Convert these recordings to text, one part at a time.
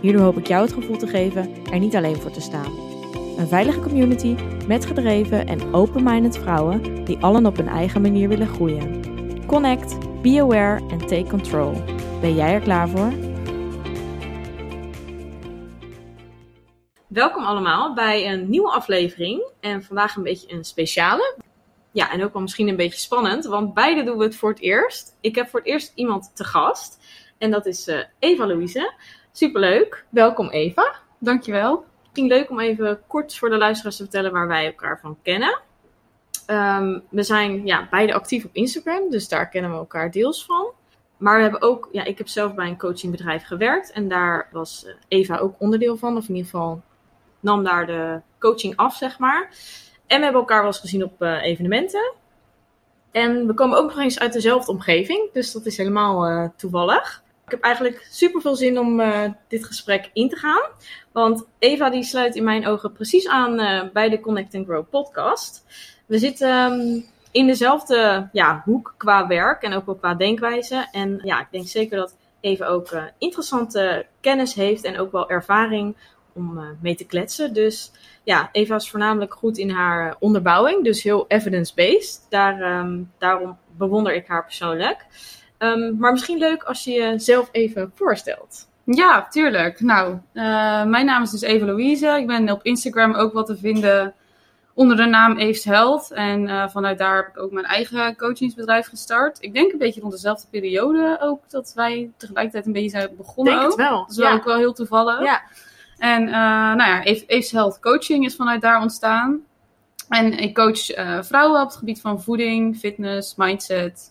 Hierdoor hoop ik jou het gevoel te geven er niet alleen voor te staan. Een veilige community met gedreven en open-minded vrouwen die allen op hun eigen manier willen groeien. Connect, be aware en take control. Ben jij er klaar voor? Welkom allemaal bij een nieuwe aflevering en vandaag een beetje een speciale. Ja, en ook wel misschien een beetje spannend, want beide doen we het voor het eerst. Ik heb voor het eerst iemand te gast en dat is uh, Eva Louise. Superleuk. Welkom Eva. Dankjewel. Misschien leuk om even kort voor de luisteraars te vertellen waar wij elkaar van kennen. Um, we zijn ja, beide actief op Instagram, dus daar kennen we elkaar deels van. Maar we hebben ook, ja, ik heb zelf bij een coachingbedrijf gewerkt en daar was eh, Eva ook onderdeel van, of in ieder geval nam daar de coaching af, zeg maar. En we hebben elkaar wel eens gezien op uh, evenementen. En we komen ook nog eens uit dezelfde omgeving, dus dat is helemaal uh, toevallig. Ik heb eigenlijk super veel zin om uh, dit gesprek in te gaan. Want Eva die sluit in mijn ogen precies aan uh, bij de Connect Grow podcast. We zitten um, in dezelfde ja, hoek qua werk en ook wel qua denkwijze. En ja, ik denk zeker dat Eva ook uh, interessante kennis heeft en ook wel ervaring om mee te kletsen. Dus ja, Eva is voornamelijk goed in haar onderbouwing, dus heel evidence-based. Daar, um, daarom bewonder ik haar persoonlijk. Um, maar misschien leuk als je jezelf even voorstelt. Ja, tuurlijk. Nou, uh, mijn naam is dus Eva Louise. Ik ben op Instagram ook wat te vinden onder de naam Eves Health. En uh, vanuit daar heb ik ook mijn eigen coachingsbedrijf gestart. Ik denk een beetje rond dezelfde periode ook dat wij tegelijkertijd een beetje zijn begonnen. Denk ook. het wel. Dat is wel ja. ook wel heel toevallig. Ja. En uh, nou ja, Eves Health Coaching is vanuit daar ontstaan. En ik coach uh, vrouwen op het gebied van voeding, fitness, mindset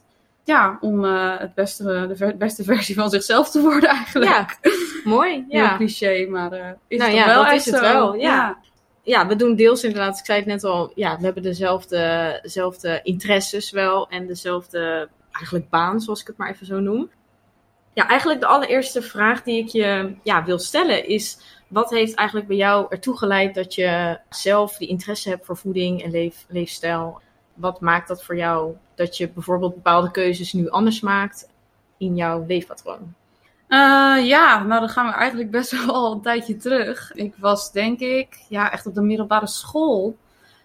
ja, om uh, het beste, de ver beste versie van zichzelf te worden eigenlijk. Ja, mooi. Ja. Heel cliché, maar uh, is nou het ja, wel dat is het zo? wel. Ja. ja. Ja. we doen deels inderdaad, ik zei het net al, ja, we hebben dezelfde, dezelfde interesses wel en dezelfde eigenlijk baan, zoals ik het maar even zo noem. Ja, eigenlijk de allereerste vraag die ik je ja, wil stellen is, wat heeft eigenlijk bij jou ertoe geleid dat je zelf die interesse hebt voor voeding en leef, leefstijl? Wat maakt dat voor jou dat je bijvoorbeeld bepaalde keuzes nu anders maakt in jouw leefpatroon? Uh, ja, nou dan gaan we eigenlijk best wel een tijdje terug. Ik was denk ik, ja echt op de middelbare school,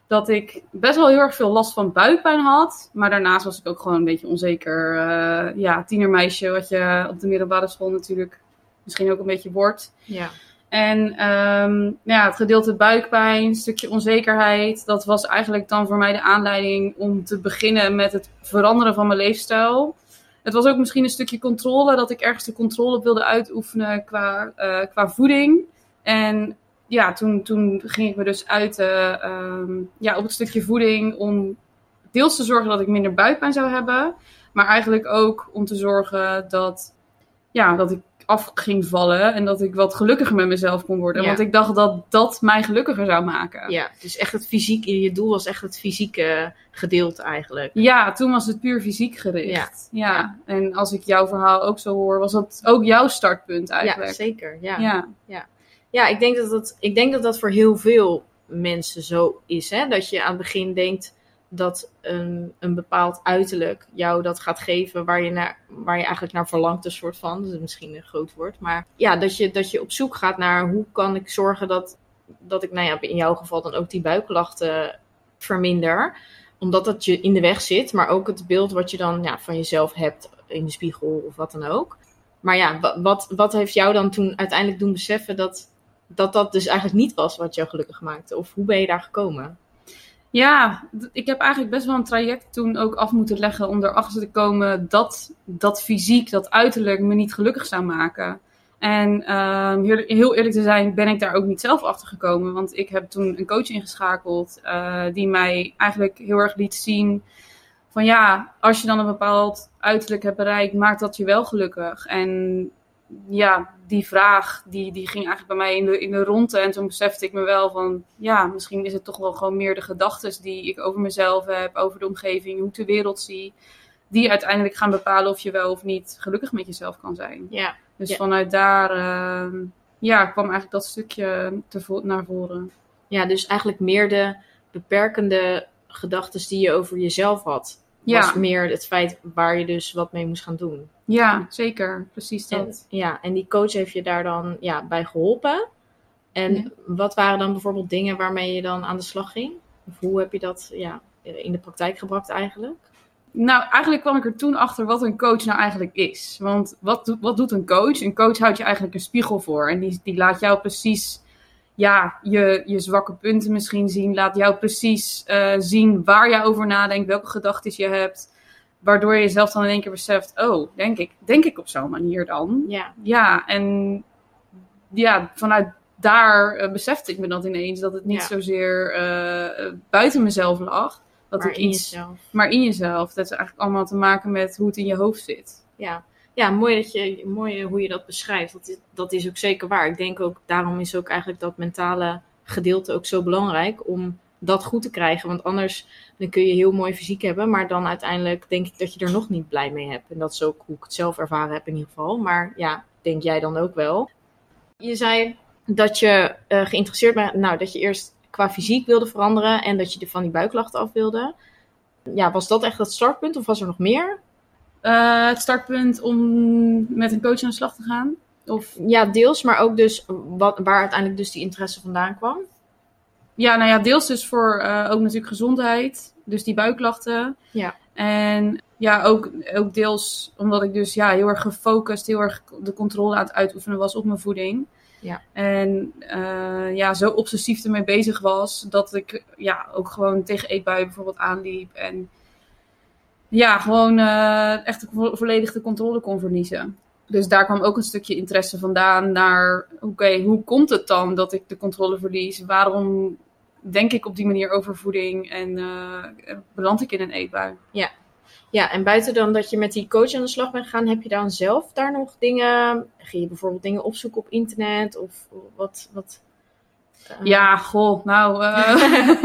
dat ik best wel heel erg veel last van buikpijn had. Maar daarnaast was ik ook gewoon een beetje onzeker. Uh, ja, tienermeisje, wat je op de middelbare school natuurlijk misschien ook een beetje wordt. Ja. En um, ja, het gedeelte buikpijn, een stukje onzekerheid, dat was eigenlijk dan voor mij de aanleiding om te beginnen met het veranderen van mijn leefstijl. Het was ook misschien een stukje controle, dat ik ergens de controle wilde uitoefenen qua, uh, qua voeding. En ja, toen, toen ging ik me dus uit uh, um, ja, op het stukje voeding om deels te zorgen dat ik minder buikpijn zou hebben. Maar eigenlijk ook om te zorgen dat, ja, dat ik af ging vallen en dat ik wat gelukkiger met mezelf kon worden. Ja. Want ik dacht dat dat mij gelukkiger zou maken. Ja, dus echt het fysiek, je doel was echt het fysieke gedeelte eigenlijk. Ja, toen was het puur fysiek gericht. Ja. ja. En als ik jouw verhaal ook zo hoor, was dat ook jouw startpunt eigenlijk. Ja, zeker. Ja, ja. ja. ja ik, denk dat dat, ik denk dat dat voor heel veel mensen zo is. Hè? Dat je aan het begin denkt dat een, een bepaald uiterlijk jou dat gaat geven waar je, naar, waar je eigenlijk naar verlangt, een soort van. Dat is misschien een groot woord. Maar ja, dat je, dat je op zoek gaat naar hoe kan ik zorgen dat, dat ik, nou ja, in jouw geval dan ook die buikklachten verminder. Omdat dat je in de weg zit, maar ook het beeld wat je dan ja, van jezelf hebt in de spiegel of wat dan ook. Maar ja, wat, wat heeft jou dan toen uiteindelijk doen beseffen dat, dat dat dus eigenlijk niet was wat jou gelukkig maakte? Of hoe ben je daar gekomen? Ja, ik heb eigenlijk best wel een traject toen ook af moeten leggen om erachter te komen dat dat fysiek, dat uiterlijk me niet gelukkig zou maken. En um, heel, heel, eerlijk te zijn, ben ik daar ook niet zelf achter gekomen. Want ik heb toen een coach ingeschakeld uh, die mij eigenlijk heel erg liet zien van ja, als je dan een bepaald uiterlijk hebt bereikt, maakt dat je wel gelukkig. En ja, die vraag, die, die ging eigenlijk bij mij in de, in de ronde. En toen besefte ik me wel van, ja, misschien is het toch wel gewoon meer de gedachten die ik over mezelf heb, over de omgeving, hoe ik de wereld zie, die uiteindelijk gaan bepalen of je wel of niet gelukkig met jezelf kan zijn. Ja. Dus Ja. vanuit daar, ehm, ja, kwam eigenlijk dat stukje te vo- naar voren. ja, dus eigenlijk meer de beperkende gedachten die je over jezelf had. Ja. Was meer het feit waar je dus wat mee moest gaan doen. Ja, zeker. Precies En, dat. ja, en die coach heeft je daar dan ja, bij geholpen. En Ja. wat waren dan bijvoorbeeld dingen waarmee je dan aan de slag ging? Of hoe heb je dat ja, in de praktijk gebracht eigenlijk? Nou, eigenlijk kwam ik er toen achter wat een coach nou eigenlijk is. Want wat, doet- wat doet een coach? Een coach houdt je eigenlijk een spiegel voor. En die, die laat jou precies ja, je, je zwakke punten misschien zien. Laat jou precies eh, zien waar je over nadenkt, welke gedachten je hebt. Waardoor je jezelf dan in één keer beseft, oh, denk ik, denk ik op zo'n manier dan? Ja, Ja, en ja, vanuit daar eh, besefte ik me dat ineens. Dat het niet Ja. zozeer eh, buiten mezelf lag. Dat maar ik in iets jezelf. maar in jezelf. Dat is eigenlijk allemaal te maken met hoe het in je hoofd zit. Ja, ja mooi, dat je, mooi hoe je dat beschrijft. Dat is, dat is ook zeker waar. Ik denk ook, daarom is ook eigenlijk dat mentale gedeelte ook zo belangrijk om dat goed te krijgen. Want anders dan kun je heel mooi fysiek hebben, maar dan uiteindelijk denk ik dat je er nog niet blij mee hebt. En dat is ook hoe ik het zelf ervaren heb in ieder geval. Maar ja, denk jij dan ook wel. Je zei dat je eh, geïnteresseerd bent, nou, dat je eerst qua fysiek wilde veranderen en dat je er van die buiklachten af wilde. Ja, was dat echt het startpunt of was er nog meer? Eh, het startpunt om met een coach aan de slag te gaan? Of, Ja, deels, maar ook dus wat, waar uiteindelijk dus die interesse vandaan kwam. ja, nou ja, deels dus voor eh, ook natuurlijk gezondheid. Dus die buikklachten. Ja. En ja, ook, ook deels omdat ik dus ja, heel erg gefocust, heel erg de controle aan het uitoefenen was op mijn voeding. Ja. En eh, ja, zo obsessief ermee bezig was dat ik ja, ook gewoon tegen eetbuien bijvoorbeeld aanliep. En ja, gewoon eh, echt vo- volledig de controle kon verliezen. Dus daar kwam ook een stukje interesse vandaan naar, oké, hoe komt het dan dat ik de controle verlies? Waarom denk ik op die manier over voeding en eh, beland ik in een eetbui? Ja, en buiten dan dat je met die coach aan de slag bent gegaan, heb je dan zelf daar nog dingen... Ging je bijvoorbeeld dingen opzoeken op internet? Of wat... wat eh, Ja, goh, nou,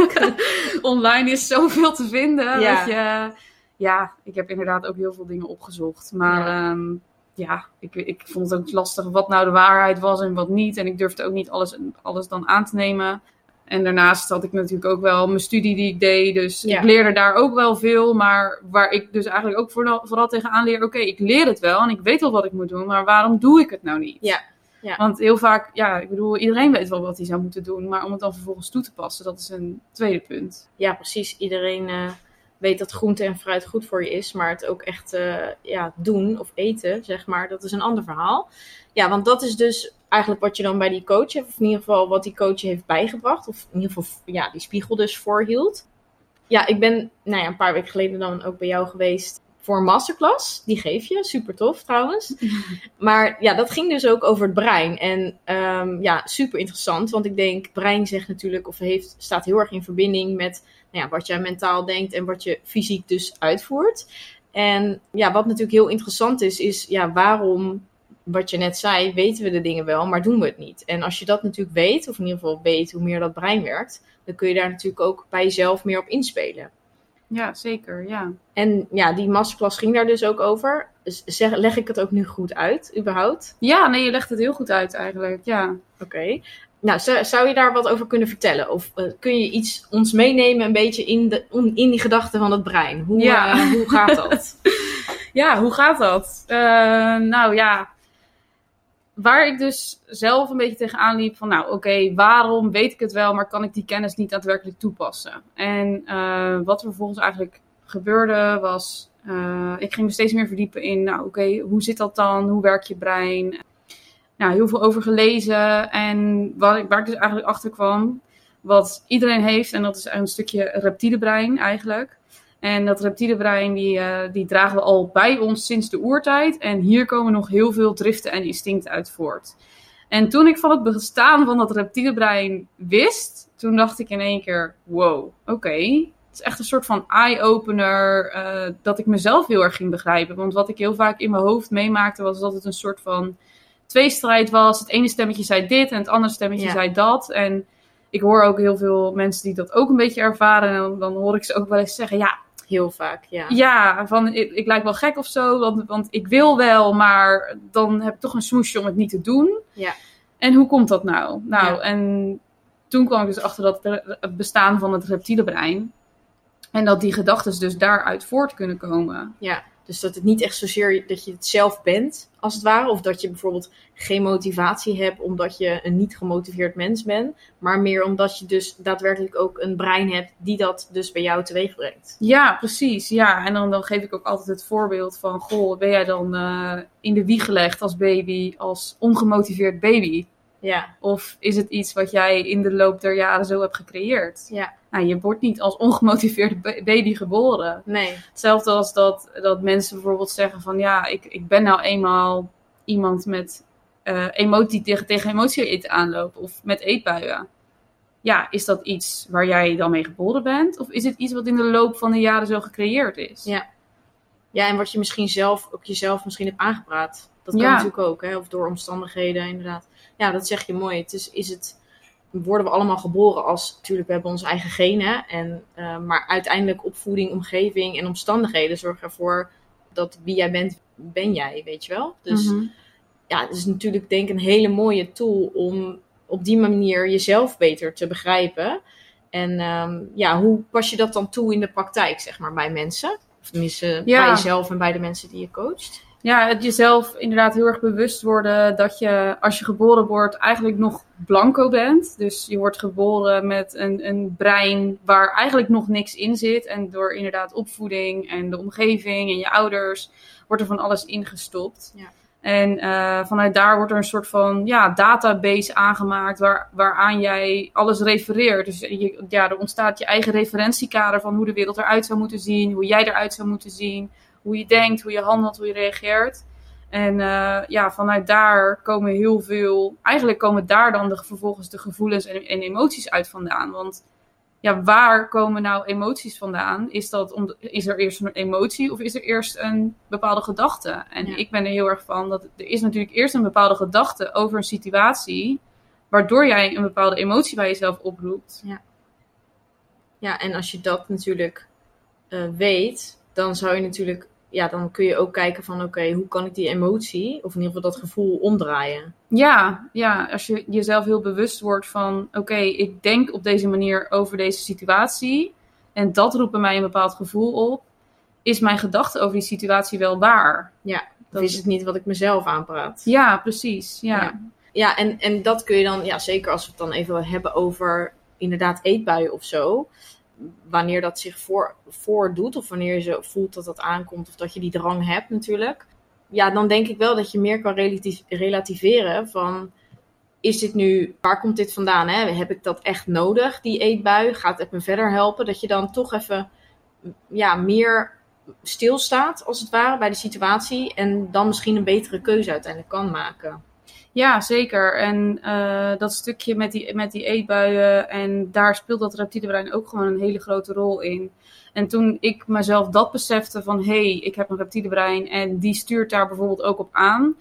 online is zoveel te vinden. Ja. Dat je, ja, ik heb inderdaad ook heel veel dingen opgezocht. Maar Ja. ja, ja ik, ik vond het ook lastig wat nou de waarheid was en wat niet. En ik durfde ook niet alles, alles dan aan te nemen. En daarnaast had ik natuurlijk ook wel mijn studie die ik deed. Dus Ja. ik leerde daar ook wel veel. Maar waar ik dus eigenlijk ook vooral, vooral tegenaan leer... Oké, ik leer het wel en ik weet wel wat ik moet doen. Maar waarom doe ik het nou niet? Ja. Ja. Want heel vaak, ja, ik bedoel, iedereen weet wel wat hij zou moeten doen. Maar om het dan vervolgens toe te passen, dat is een tweede punt. ja, precies. Iedereen eh, weet dat groente en fruit goed voor je is. Maar het ook echt eh, ja, doen of eten, zeg maar, dat is een ander verhaal. Ja, want dat is dus eigenlijk wat je dan bij die coach hebt. Of in ieder geval wat die coach je heeft bijgebracht. Of in ieder geval ja, die spiegel dus voorhield. Ja, ik ben nou ja, een paar weken geleden dan ook bij jou geweest voor een masterclass. Die geef je, super tof trouwens. Maar ja, dat ging dus ook over het brein. En ehm, ja, super interessant. Want ik denk, brein zegt natuurlijk, of heeft, staat heel erg in verbinding met nou ja, wat jij mentaal denkt en wat je fysiek dus uitvoert. En ja, wat natuurlijk heel interessant is, is ja, waarom, wat je net zei, weten we de dingen wel, maar doen we het niet. En als je dat natuurlijk weet, of in ieder geval weet hoe meer dat brein werkt, dan kun je daar natuurlijk ook bij jezelf meer op inspelen. Ja, zeker, ja. En ja, die masterclass ging daar dus ook over. Dus zeg, leg ik het ook nu goed uit, überhaupt? Ja, nee, je legt het heel goed uit eigenlijk, ja. Oké. Nou, zou, zou je daar wat over kunnen vertellen? Of eh, kun je iets ons meenemen een beetje in, de, on- in die gedachten van het brein? Hoe, Ja. eh, hoe gaat dat? Ja, hoe gaat dat? Eh, nou ja, waar ik dus zelf een beetje tegenaan liep van, nou oké, waarom weet ik het wel, maar kan ik die kennis niet daadwerkelijk toepassen? En wat er vervolgens eigenlijk gebeurde was, ik ging me steeds meer verdiepen in, nou oké, hoe zit dat dan? Hoe werkt je brein? Nou, heel veel over gelezen en waar ik, waar ik dus eigenlijk achter kwam, wat iedereen heeft, en dat is een stukje reptiele brein eigenlijk. En dat reptiele brein, die, eh, die dragen we al bij ons sinds de oertijd. En hier komen nog heel veel driften en instincten uit voort. En toen ik van het bestaan van dat reptiele brein wist, toen dacht ik in één keer, wow, oké. Het is echt een soort van eye-opener, eh, dat ik mezelf heel erg ging begrijpen. Want wat ik heel vaak in mijn hoofd meemaakte, was dat het een soort van tweestrijd was. Het ene stemmetje zei dit en het andere stemmetje Ja. zei dat. En ik hoor ook heel veel mensen die dat ook een beetje ervaren. En dan, dan hoor ik ze ook wel eens zeggen, ja, Heel vaak, ja. ja, van ik, ik lijk wel gek of zo, want, want ik wil wel, maar dan heb ik toch een smoesje om het niet te doen. Ja. En hoe komt dat nou? Nou, Ja. en toen kwam ik dus achter dat het bestaan van het reptiele brein. En dat die gedachten dus daaruit voort kunnen komen. Ja, dus dat het niet echt zozeer dat je het zelf bent, als het ware. Of dat je bijvoorbeeld geen motivatie hebt omdat je een niet gemotiveerd mens bent. Maar meer omdat je dus daadwerkelijk ook een brein hebt die dat dus bij jou teweeg brengt. Ja, precies. Ja, en dan, dan geef ik ook altijd het voorbeeld van: Goh, ben jij dan eh, in de wieg gelegd als baby, als ongemotiveerd baby? Ja, Of is het iets wat jij in de loop der jaren zo hebt gecreëerd? ja, Nou, je wordt niet als ongemotiveerde ba- baby geboren. nee. Hetzelfde als dat, dat mensen bijvoorbeeld zeggen van ja, ik, ik ben nou eenmaal iemand met eh emotie tegen, tegen emotie aanlopen of met eetbuien. Ja, is dat iets waar jij dan mee geboren bent? Of is het iets wat in de loop van de jaren zo gecreëerd is? Ja. Ja, en wat je misschien zelf, ook jezelf misschien hebt aangepraat. Dat kan Ja. natuurlijk ook, hè? of door omstandigheden inderdaad. Ja, dat zeg je mooi. Het is, is het, worden we allemaal geboren als, natuurlijk, we hebben onze eigen genen. En, eh, maar uiteindelijk opvoeding, omgeving en omstandigheden zorgen ervoor dat wie jij bent, ben jij, weet je wel. Dus Mhm. ja, het is natuurlijk denk ik een hele mooie tool om op die manier jezelf beter te begrijpen. En ehm, ja, hoe pas je dat dan toe in de praktijk, zeg maar, bij mensen? Of tenminste, Ja. bij jezelf en bij de mensen die je coacht. Ja, het jezelf inderdaad heel erg bewust worden dat je als je geboren wordt eigenlijk nog blanco bent. Dus je wordt geboren met een, een brein waar eigenlijk nog niks in zit. En door inderdaad opvoeding en de omgeving en je ouders wordt er van alles ingestopt. Ja. En eh, vanuit daar wordt er een soort van ja, database aangemaakt waar, waaraan jij alles refereert. Dus je, ja, er ontstaat je eigen referentiekader van hoe de wereld eruit zou moeten zien, hoe jij eruit zou moeten zien hoe je denkt, hoe je handelt, hoe je reageert. En eh, ja, vanuit daar komen heel veel. Eigenlijk komen daar dan de, vervolgens de gevoelens en, en emoties uit vandaan. Want ja, waar komen nou emoties vandaan? Is, dat om, is er eerst een emotie of is er eerst een bepaalde gedachte? En Ja. ik ben er heel erg van dat er is natuurlijk eerst een bepaalde gedachte over een situatie. Waardoor jij een bepaalde emotie bij jezelf oproept. Ja, en als je dat natuurlijk eh, weet, dan zou je natuurlijk, ja, dan kun je ook kijken van, oké, hoe kan ik die emotie, of in ieder geval dat gevoel, omdraaien? Ja, ja, als je jezelf heel bewust wordt van: oké, ik denk op deze manier over deze situatie. En dat roept bij mij een bepaald gevoel op. Is mijn gedachte over die situatie wel waar? Ja, Dat is het niet wat ik mezelf aanpraat? Ja, precies. Ja. Ja. Ja, en, en dat kun je dan, ja, zeker als we het dan even hebben over inderdaad eetbuien of zo. Wanneer dat zich voor, voordoet, of wanneer je voelt dat dat aankomt, of dat je die drang hebt natuurlijk. Ja, dan denk ik wel dat je meer kan relativeren van, is dit nu, waar komt dit vandaan? Hè? Heb ik dat echt nodig, die eetbui? Gaat het me verder helpen? Dat je dan toch even, ja, meer stilstaat, als het ware, bij de situatie. En dan misschien een betere keuze uiteindelijk kan maken. Ja, zeker. En eh, dat stukje met die, met die eetbuien, en daar speelt dat reptiele brein ook gewoon een hele grote rol in. En toen ik mezelf dat besefte van, hé, hey, ik heb een reptiele brein en die stuurt daar bijvoorbeeld ook op aan.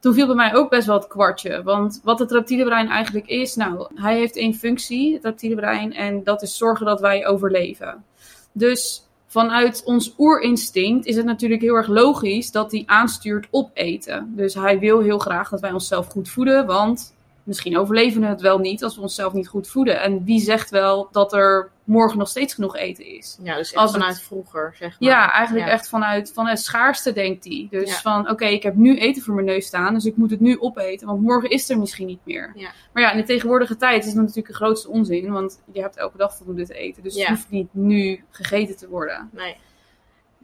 Toen viel bij mij ook best wel het kwartje. Want wat het reptiele brein eigenlijk is, nou, hij heeft één functie, het reptiele brein, en dat is zorgen dat wij overleven. Dus vanuit ons oerinstinct is het natuurlijk heel erg logisch dat hij aanstuurt op eten. Dus hij wil heel graag dat wij onszelf goed voeden, want misschien overleven we het wel niet als we onszelf niet goed voeden. En wie zegt wel dat er morgen nog steeds genoeg eten is? Ja, dus Als het- vanuit vroeger, zeg maar. Ja, eigenlijk Ja. echt vanuit, vanuit schaarste denkt hij. Dus Ja. van, oké, ik heb nu eten voor mijn neus staan, dus ik moet het nu opeten, want morgen is er misschien niet meer. Ja. Maar ja, in de tegenwoordige tijd is dat natuurlijk de grootste onzin, want je hebt elke dag voldoende te eten. Dus het hoeft niet nu gegeten te worden. Nee.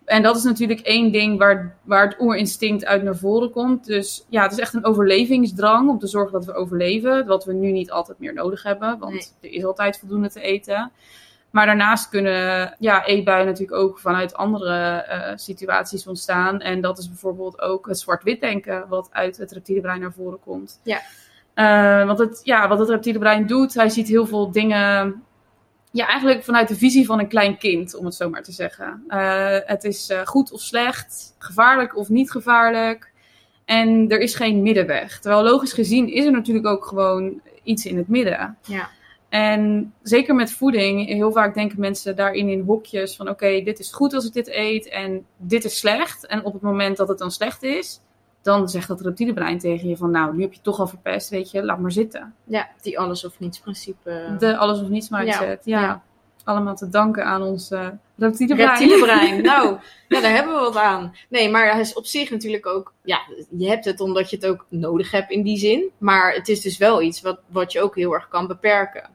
En dat is natuurlijk één ding waar, waar het oerinstinct uit naar voren komt. Dus ja, het is echt een overlevingsdrang om te zorgen dat we overleven. Wat we nu niet altijd meer nodig hebben, want er is altijd voldoende te eten. Maar daarnaast kunnen ja, eetbuien natuurlijk ook vanuit andere eh, situaties ontstaan. En dat is bijvoorbeeld ook het zwart-wit denken, wat uit het reptiele brein naar voren komt. Ja. Eh, want het, ja, wat het reptiele brein doet, hij ziet heel veel dingen ja, eigenlijk vanuit de visie van een klein kind, om het zo maar te zeggen. Eh, het is eh, goed of slecht, gevaarlijk of niet gevaarlijk. En er is geen middenweg. Terwijl logisch gezien is er natuurlijk ook gewoon iets in het midden. Ja. En zeker met voeding, heel vaak denken mensen daarin in hokjes van oké, dit is goed als ik dit eet en dit is slecht. En op het moment dat het dan slecht is, dan zegt dat reptiele brein tegen je van nou, nu heb je toch al verpest, weet je, laat maar zitten. Ja, die alles of niets principe. De alles of niets mindset, ja. ja. Allemaal te danken aan ons uh, reptiele brein. Reptiele brein, nou, ja, daar hebben we wat aan. Nee, maar hij is op zich natuurlijk ook, ja, je hebt het omdat je het ook nodig hebt in die zin. Maar het is dus wel iets wat, wat je ook heel erg kan beperken.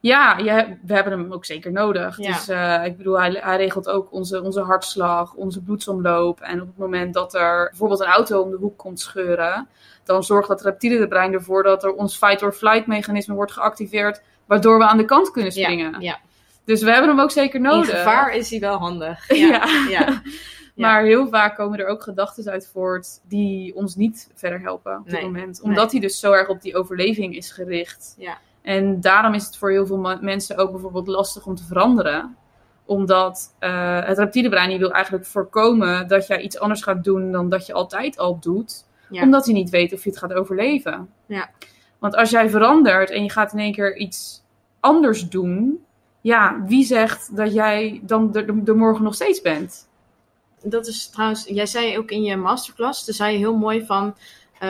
Ja, ja, we hebben hem ook zeker nodig. Ja. Dus uh, ik bedoel, hij, hij, regelt ook onze, onze hartslag, onze bloedsomloop. En op het moment dat er bijvoorbeeld een auto om de hoek komt scheuren, dan zorgt dat reptiele brein ervoor dat er ons fight-or-flight mechanisme wordt geactiveerd, waardoor we aan de kant kunnen springen. Ja, ja. Dus we hebben hem ook zeker nodig. In gevaar is hij wel handig. Ja. Ja. Maar heel vaak komen er ook gedachten uit voort die ons niet verder helpen op dit Nee. moment. Omdat hij dus zo erg op die overleving is gericht. Ja. En daarom is het voor heel veel mensen ook bijvoorbeeld lastig om te veranderen. Omdat eh, het reptiele brein die wil eigenlijk voorkomen dat jij iets anders gaat doen dan dat je altijd al doet. Ja. Omdat hij niet weet of je het gaat overleven. Ja. Want als jij verandert en je gaat in één keer iets anders doen. Ja, wie zegt dat jij dan de, de, de morgen nog steeds bent? Dat is trouwens, jij zei ook in je masterclass, daar zei je heel mooi van,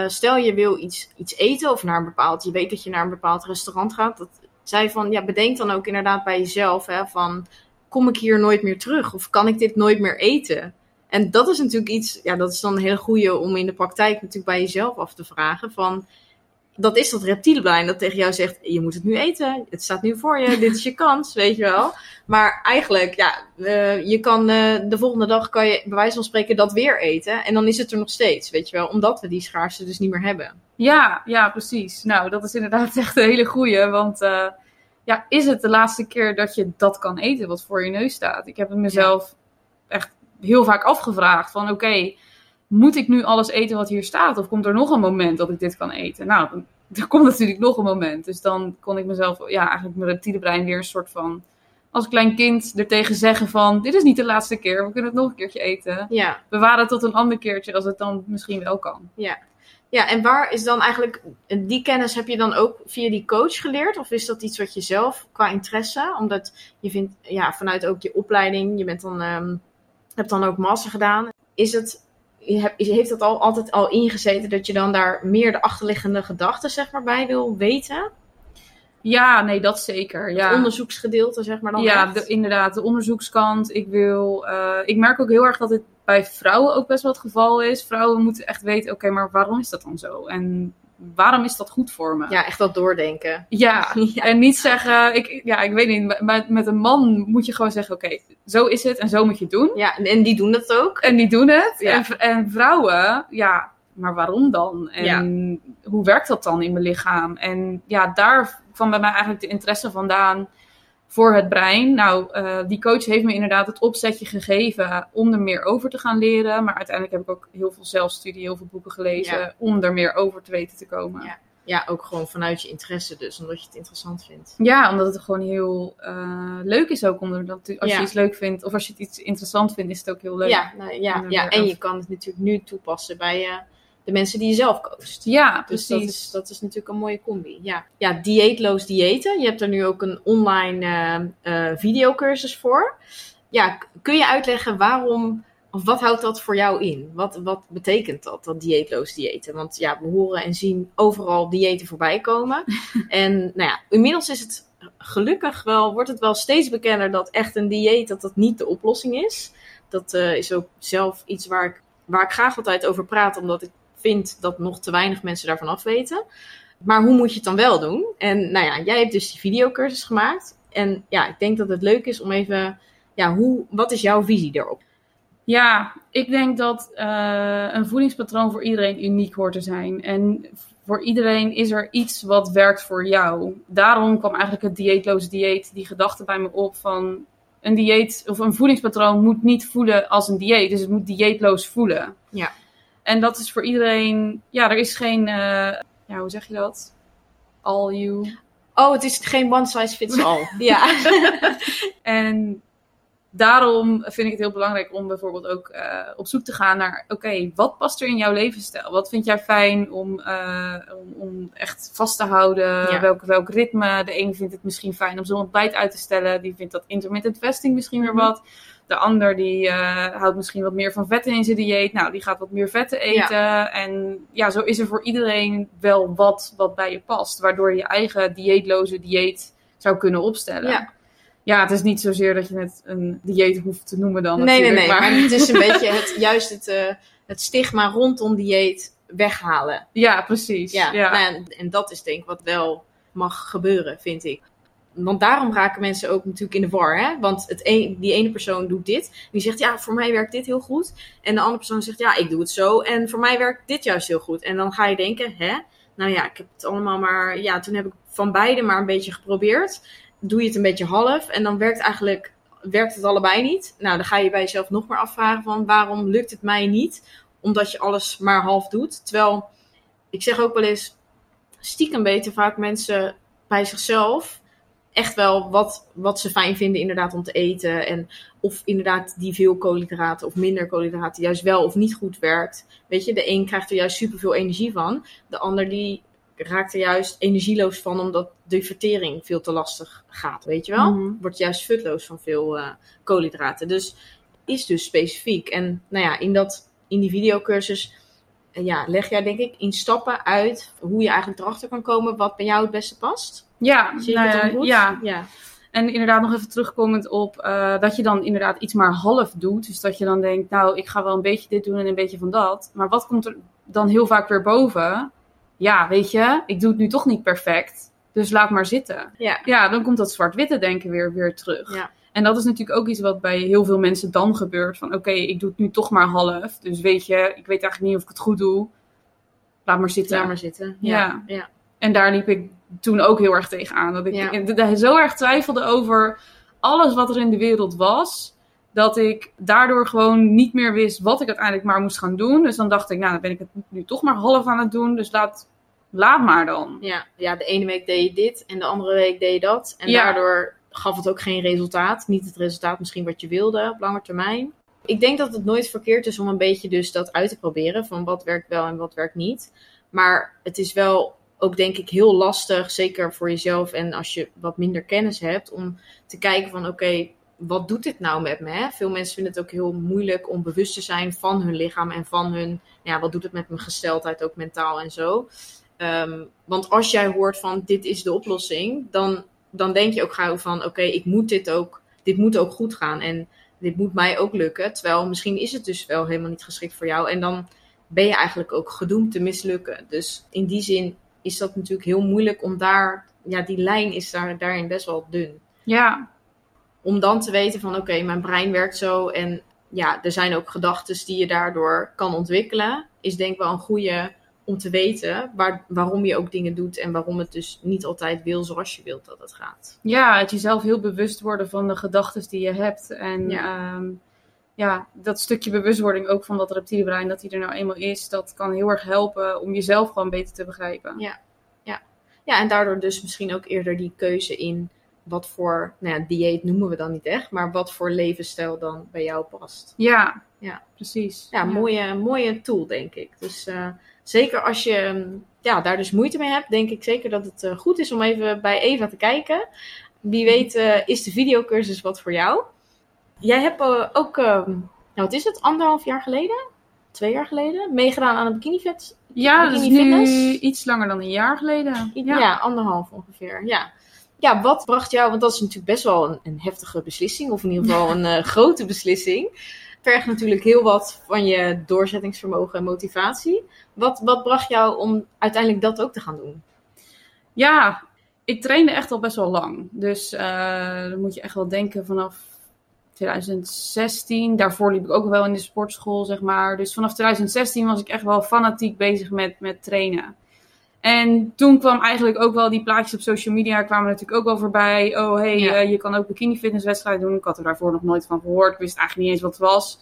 eh, stel je wil iets, iets eten of naar een bepaald, je weet dat je naar een bepaald restaurant gaat, dat zei van, ja, bedenk dan ook inderdaad bij jezelf, hè, van, kom ik hier nooit meer terug of kan ik dit nooit meer eten? En dat is natuurlijk iets, ja, dat is dan een hele goede om in de praktijk natuurlijk bij jezelf af te vragen van, dat is dat reptiele brein dat tegen jou zegt, je moet het nu eten, het staat nu voor je, dit is je kans, weet je wel. Maar eigenlijk, ja, eh, je kan eh, de volgende dag kan je bij wijze van spreken dat weer eten. En dan is het er nog steeds, weet je wel. Omdat we die schaarste dus niet meer hebben. Ja, ja, precies. Nou, dat is inderdaad echt een hele goeie. Want eh, ja, is het de laatste keer dat je dat kan eten wat voor je neus staat? Ik heb het mezelf echt heel vaak afgevraagd van oké, moet ik nu alles eten wat hier staat? Of komt er nog een moment dat ik dit kan eten? Nou, dan- er komt natuurlijk nog een moment. Dus dan kon ik mezelf, ja, eigenlijk mijn reptiele brein weer een soort van... Als klein kind er tegen zeggen van, dit is niet de laatste keer, we kunnen het nog een keertje eten. Ja, Bewaar het tot een ander keertje als het dan misschien wel kan. ja, en waar is dan eigenlijk, die kennis heb je dan ook via die coach geleerd? Of is dat iets wat je zelf qua interesse, omdat je vindt, ja, vanuit ook je opleiding, je bent dan, ehm, hebt dan ook master gedaan. Is het, is- heeft dat al, altijd al ingezeten dat je dan daar meer de achterliggende gedachten, zeg maar, bij wil weten? Ja, nee, dat zeker. Ja. Het onderzoeksgedeelte, zeg maar dan ja, de- inderdaad, de onderzoekskant. Ik, wil, eh, ik merk ook heel erg dat dit bij vrouwen ook best wel het geval is. Vrouwen moeten echt weten, oké, maar waarom is dat dan zo? En waarom is dat goed voor me? Ja, echt dat doordenken. Ja, Ja. en niet zeggen, ik, ja, ik weet niet, met, met een man moet je gewoon zeggen, oké, zo is het en zo moet je het doen. Ja, en die doen dat ook. En die doen het. Ja. En, en vrouwen, ja, maar waarom dan? En hoe werkt dat dan in mijn lichaam? En ja, daar kwam bij mij eigenlijk de interesse vandaan voor het brein. Nou, eh, die coach heeft me inderdaad het opzetje gegeven om er meer over te gaan leren. Maar uiteindelijk heb ik ook heel veel zelfstudie, heel veel boeken gelezen Ja. om er meer over te weten te komen. Ja. Ja, ook gewoon vanuit je interesse dus, omdat je het interessant vindt. Ja, omdat het gewoon heel eh, leuk is ook. Omdat als Ja. je iets leuk vindt of als je het iets interessant vindt, is het ook heel leuk. Ja, nou, ja, En, ja, en je kan het natuurlijk nu toepassen bij eh, de mensen die je zelf coacht. Ja, Dus precies. dat is, dat is natuurlijk een mooie combi. Ja, ja dieetloos diëten. Je hebt er nu ook een online eh, eh, videocursus voor. Ja, kun je uitleggen waarom, of wat houdt dat voor jou in? Wat, wat betekent dat, dat dieetloos diëten? Want ja, we horen en zien overal diëten voorbij komen. en nou ja, inmiddels is het gelukkig wel, wordt het wel steeds bekender dat echt een dieet, dat dat niet de oplossing is. Dat eh, is ook zelf iets waar ik, waar ik graag altijd over praat, omdat ik vind dat nog te weinig mensen daarvan af weten. Maar hoe moet je het dan wel doen? En nou ja, jij hebt dus die videocursus gemaakt. En ja, ik denk dat het leuk is om even, ja, hoe, wat is jouw visie daarop? Ja, ik denk dat eh, een voedingspatroon voor iedereen uniek hoort te zijn. En voor iedereen is er iets wat werkt voor jou. Daarom kwam eigenlijk het dieetloos dieet, die gedachte bij me op van een dieet of een voedingspatroon moet niet voelen als een dieet. Dus het moet dieetloos voelen. Ja. En dat is voor iedereen, ja, er is geen, eh, ja, hoe zeg je dat? All you. Oh, het is geen one size fits all. ja. En daarom vind ik het heel belangrijk om bijvoorbeeld ook eh, op zoek te gaan naar: oké, wat past er in jouw levensstijl? Wat vind jij fijn om, uh, om, om, echt vast te houden? Ja. Welk, welk ritme? De een vindt het misschien fijn om zo'n ontbijt uit te stellen, die vindt dat intermittent fasting misschien weer Mhm. wat. De ander die uh, houdt misschien wat meer van vetten in zijn dieet. Nou, die gaat wat meer vetten eten. Ja. En ja, zo is er voor iedereen wel wat wat bij je past. Waardoor je je eigen dieetloze dieet zou kunnen opstellen. Ja. Ja, het is niet zozeer dat je het een dieet hoeft te noemen dan. Nee, nee, nee. Maar... Maar het is een beetje het, juist het, uh, het stigma rondom dieet weghalen. Ja, precies. Ja, ja. Nou ja, en dat is denk ik wat wel mag gebeuren, vind ik. Want daarom raken mensen ook natuurlijk in de war. Hè? Want het die ene persoon doet dit. Die zegt, ja, voor mij werkt dit heel goed. En de andere persoon zegt, ja, ik doe het zo. En voor mij werkt dit juist heel goed. En dan ga je denken, hè? Nou ja, ik heb het allemaal maar... Ja, toen heb ik van beide maar een beetje geprobeerd. Doe je het een beetje half. En dan werkt eigenlijk... Werkt het allebei niet. Nou, dan ga je bij jezelf nog maar afvragen van... Waarom lukt het mij niet? Omdat je alles maar half doet. Terwijl, ik zeg ook wel eens... Stiekem weten vaak mensen bij zichzelf echt wel wat, wat ze fijn vinden inderdaad om te eten. En of inderdaad die veel koolhydraten of minder koolhydraten juist wel of niet goed werkt. Weet je, de een krijgt er juist superveel energie van. De ander die raakt er juist energieloos van omdat de vertering veel te lastig gaat. Weet je wel? Mhm. Wordt juist futloos van veel uh, koolhydraten. Dus is dus specifiek. En nou ja, in, dat, in die videocursus ja, leg jij denk ik in stappen uit hoe je eigenlijk erachter kan komen wat bij jou het beste past. Ja, Zie nou het ja, goed? ja. ja. En inderdaad nog even terugkomend op uh, dat je dan inderdaad iets maar half doet. Dus dat je dan denkt, nou, ik ga wel een beetje dit doen en een beetje van dat. Maar wat komt er dan heel vaak weer boven? Ja, weet je, ik doe het nu toch niet perfect. Dus laat maar zitten. Ja. Ja, dan komt dat zwart-witte denken weer, weer terug. Ja. En dat is natuurlijk ook iets wat bij heel veel mensen dan gebeurt. Van oké, okay, ik doe het nu toch maar half. Dus weet je, ik weet eigenlijk niet of ik het goed doe. Laat maar zitten. Laat maar zitten. Ja. Ja. ja. En daar liep ik toen ook heel erg tegenaan. Dat ik Ja. zo erg twijfelde over alles wat er in de wereld was. Dat ik daardoor gewoon niet meer wist wat ik uiteindelijk maar moest gaan doen. Dus dan dacht ik, nou, dan ben ik het nu toch maar half aan het doen. Dus laat, laat maar dan. Ja. ja, de ene week deed je dit en de andere week deed je dat. En Ja. daardoor gaf het ook geen resultaat. Niet het resultaat misschien wat je wilde op lange termijn. Ik denk dat het nooit verkeerd is om een beetje dus dat uit te proberen. Van wat werkt wel en wat werkt niet. Maar het is wel ook denk ik heel lastig, zeker voor jezelf en als je wat minder kennis hebt, om te kijken van oké, wat doet dit nou met me? Hè? Veel mensen vinden het ook heel moeilijk om bewust te zijn van hun lichaam en van hun, ja, wat doet het met mijn gesteldheid, ook mentaal en zo. Um, want als jij hoort van dit is de oplossing, dan, dan denk je ook gauw van oké, ik moet dit ook, dit moet ook goed gaan en dit moet mij ook lukken. Terwijl misschien is het dus wel helemaal niet geschikt voor jou en dan ben je eigenlijk ook gedoemd te mislukken. Dus in die zin is dat natuurlijk heel moeilijk om daar, ja, die lijn is daar, daarin best wel dun. Ja. Om dan te weten van oké, okay, mijn brein werkt zo en ja, er zijn ook gedachten die je daardoor kan ontwikkelen, is denk ik wel een goede om te weten waar, waarom je ook dingen doet en waarom het dus niet altijd wil zoals je wilt dat het gaat. Ja, het jezelf heel bewust worden van de gedachten die je hebt en Ja. um, ja, dat stukje bewustwording ook van dat reptiele brein, dat die er nou eenmaal is, dat kan heel erg helpen om jezelf gewoon beter te begrijpen. Ja, ja. ja en daardoor dus misschien ook eerder die keuze in wat voor, nou ja, dieet noemen we dan niet echt, maar wat voor levensstijl dan bij jou past. Ja, Ja. precies. Ja, Mooie, mooie tool denk ik. Dus uh, zeker als je ja, daar dus moeite mee hebt, denk ik zeker dat het uh, goed is om even bij Eva te kijken. Wie weet uh, is de videocursus wat voor jou. Jij hebt ook, nou wat is het, anderhalf jaar geleden? Twee jaar geleden? Meegedaan aan een bikinivet? Ja, dat is bikini nu iets langer dan een jaar geleden. Ja. ja, anderhalf ongeveer. Ja. ja, wat bracht jou, want dat is natuurlijk best wel een, een heftige beslissing, of in ieder geval een uh, grote beslissing. Vergt natuurlijk heel wat van je doorzettingsvermogen en motivatie. Wat, wat bracht jou om uiteindelijk dat ook te gaan doen? Ja, ik trainde echt al best wel lang. Dus uh, dan moet je echt wel denken vanaf 2016. Daarvoor liep ik ook wel in de sportschool, zeg maar. Dus vanaf 2016 was ik echt wel fanatiek bezig met, met trainen. En toen kwam eigenlijk ook wel die plaatjes op social media kwamen natuurlijk ook wel voorbij. Oh, hey, Ja. uh, je kan ook bikini fitnesswedstrijden doen. Ik had er daarvoor nog nooit van gehoord. Ik wist eigenlijk niet eens wat het was.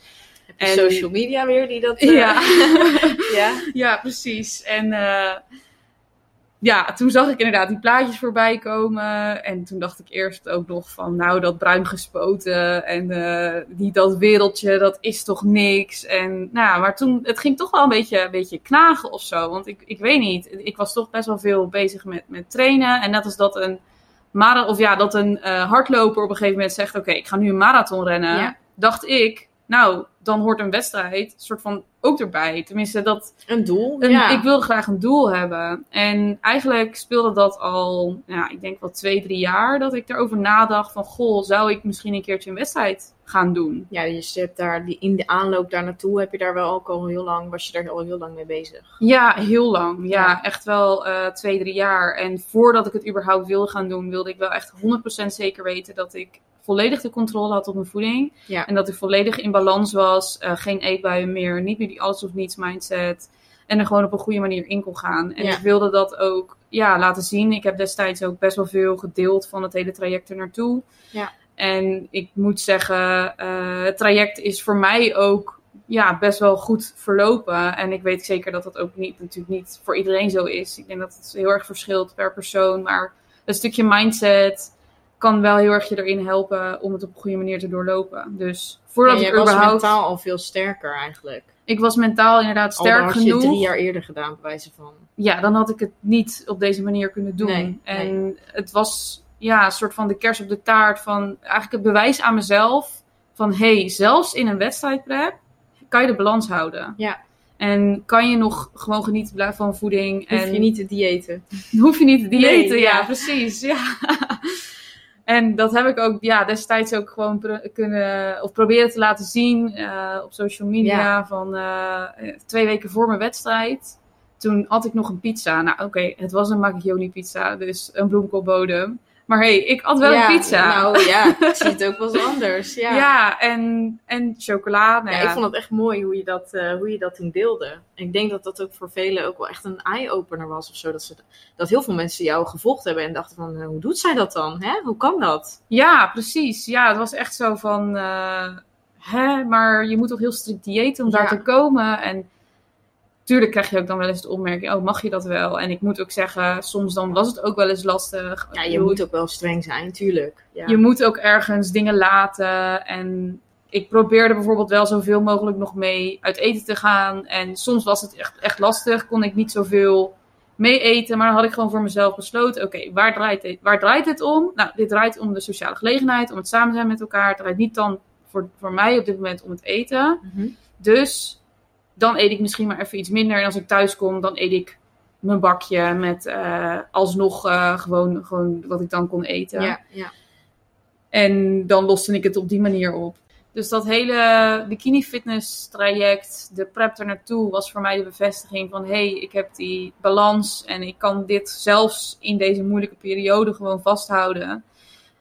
En- social media weer die dat... eh, Ja. ja. ja, precies. En eh, ja, toen zag ik inderdaad die plaatjes voorbij komen. En toen dacht ik eerst ook nog van, nou, dat bruin gespoten en uh, die, dat wereldje, dat is toch niks. En nou, maar toen, het ging toch wel een beetje, een beetje knagen of zo. Want ik, ik weet niet, ik was toch best wel veel bezig met, met trainen. En net als dat een, mara of ja, dat een uh, hardloper op een gegeven moment zegt, oké, okay, ik ga nu een marathon rennen. Ja. Dacht ik, nou, dan hoort een wedstrijd soort van ook erbij. Tenminste, dat. Een doel. Een, ja. Ik wilde graag een doel hebben. En eigenlijk speelde dat al, ja, ik denk wel twee, drie jaar dat ik erover nadacht van, goh, zou ik misschien een keertje een wedstrijd gaan doen? Ja, je hebt daar die, in de aanloop daar naartoe heb je daar wel ook al heel lang, was je daar al heel lang mee bezig? Ja, heel lang. Ja, ja. echt wel uh, twee, drie jaar. En voordat ik het überhaupt wilde gaan doen, wilde ik wel echt 100% zeker weten dat ik volledig de controle had op mijn voeding. Ja. En dat ik volledig in balans was. Uh, geen eetbuien meer. Niet meer die alles of niets mindset. En er gewoon op een goede manier in kon gaan. En Ja. ik wilde dat ook ja, laten zien. Ik heb destijds ook best wel veel gedeeld van het hele traject er naartoe. Ja. En ik moet zeggen, uh, het traject is voor mij ook ja, best wel goed verlopen. En ik weet zeker dat dat ook niet, natuurlijk niet voor iedereen zo is. Ik denk dat het heel erg verschilt per persoon. Maar een stukje mindset kan wel heel erg je erin helpen om het op een goede manier te doorlopen. Dus voordat ja, ik je was überhaupt... mentaal al veel sterker eigenlijk. Ik was mentaal inderdaad sterk had genoeg. je drie jaar eerder gedaan, bij wijze van. Ja, dan had ik het niet op deze manier kunnen doen. Nee, en het was ja, een soort van de kers op de taart van eigenlijk het bewijs aan mezelf van hey, zelfs in een wedstrijdprep kan je de balans houden. Ja. En kan je nog gewoon genieten blijven van voeding. Hoef en je niet te diëten. hoef je niet te diëten. Nee, ja. ja. precies. Ja. En dat heb ik ook ja, destijds ook gewoon kunnen of proberen te laten zien eh, op social media. Ja. Van eh, twee weken voor mijn wedstrijd. Toen had ik nog een pizza. Nou, oké, het was een macaroni pizza, dus een bloemkoolbodem. Maar hey, ik had wel ja, een pizza. Nou ja, ik zie het ook wel eens anders. Ja. ja. en, en chocola. Nou, Ja, ik vond het echt mooi hoe je dat, eh, hoe je dat toen deelde. En ik denk dat dat ook voor velen ook wel echt een eye-opener was of zo. Dat, ze, dat heel veel mensen jou gevolgd hebben en dachten van, eh, hoe doet zij dat dan? Hè? Hoe kan dat? Ja, precies. Ja, het was echt zo van, eh, hè, maar je moet toch heel strikt diëten om daar te komen. En tuurlijk krijg je ook dan wel eens de opmerking, oh, mag je dat wel? En ik moet ook zeggen, soms dan was het ook wel eens lastig. Ja, je moet ook wel streng zijn, tuurlijk. Ja. je moet ook ergens dingen laten. En ik probeerde bijvoorbeeld wel zoveel mogelijk nog mee uit eten te gaan. En soms was het echt, echt lastig, kon ik niet zoveel mee eten. Maar dan had ik gewoon voor mezelf besloten, oké, waar, draait dit- waar draait dit om? Nou, dit draait om de sociale gelegenheid, om het samen zijn met elkaar. Het draait niet dan voor, voor mij op dit moment om het eten. Mhm. Dus dan eet ik misschien maar even iets minder. En als ik thuis kom, dan eet ik mijn bakje met eh, alsnog eh, gewoon, gewoon wat ik dan kon eten. ja, ja. En dan loste ik het op die manier op. Dus dat hele bikini fitness traject, de prep er naartoe, was voor mij de bevestiging van hé, hey, ik heb die balans en ik kan dit zelfs in deze moeilijke periode gewoon vasthouden.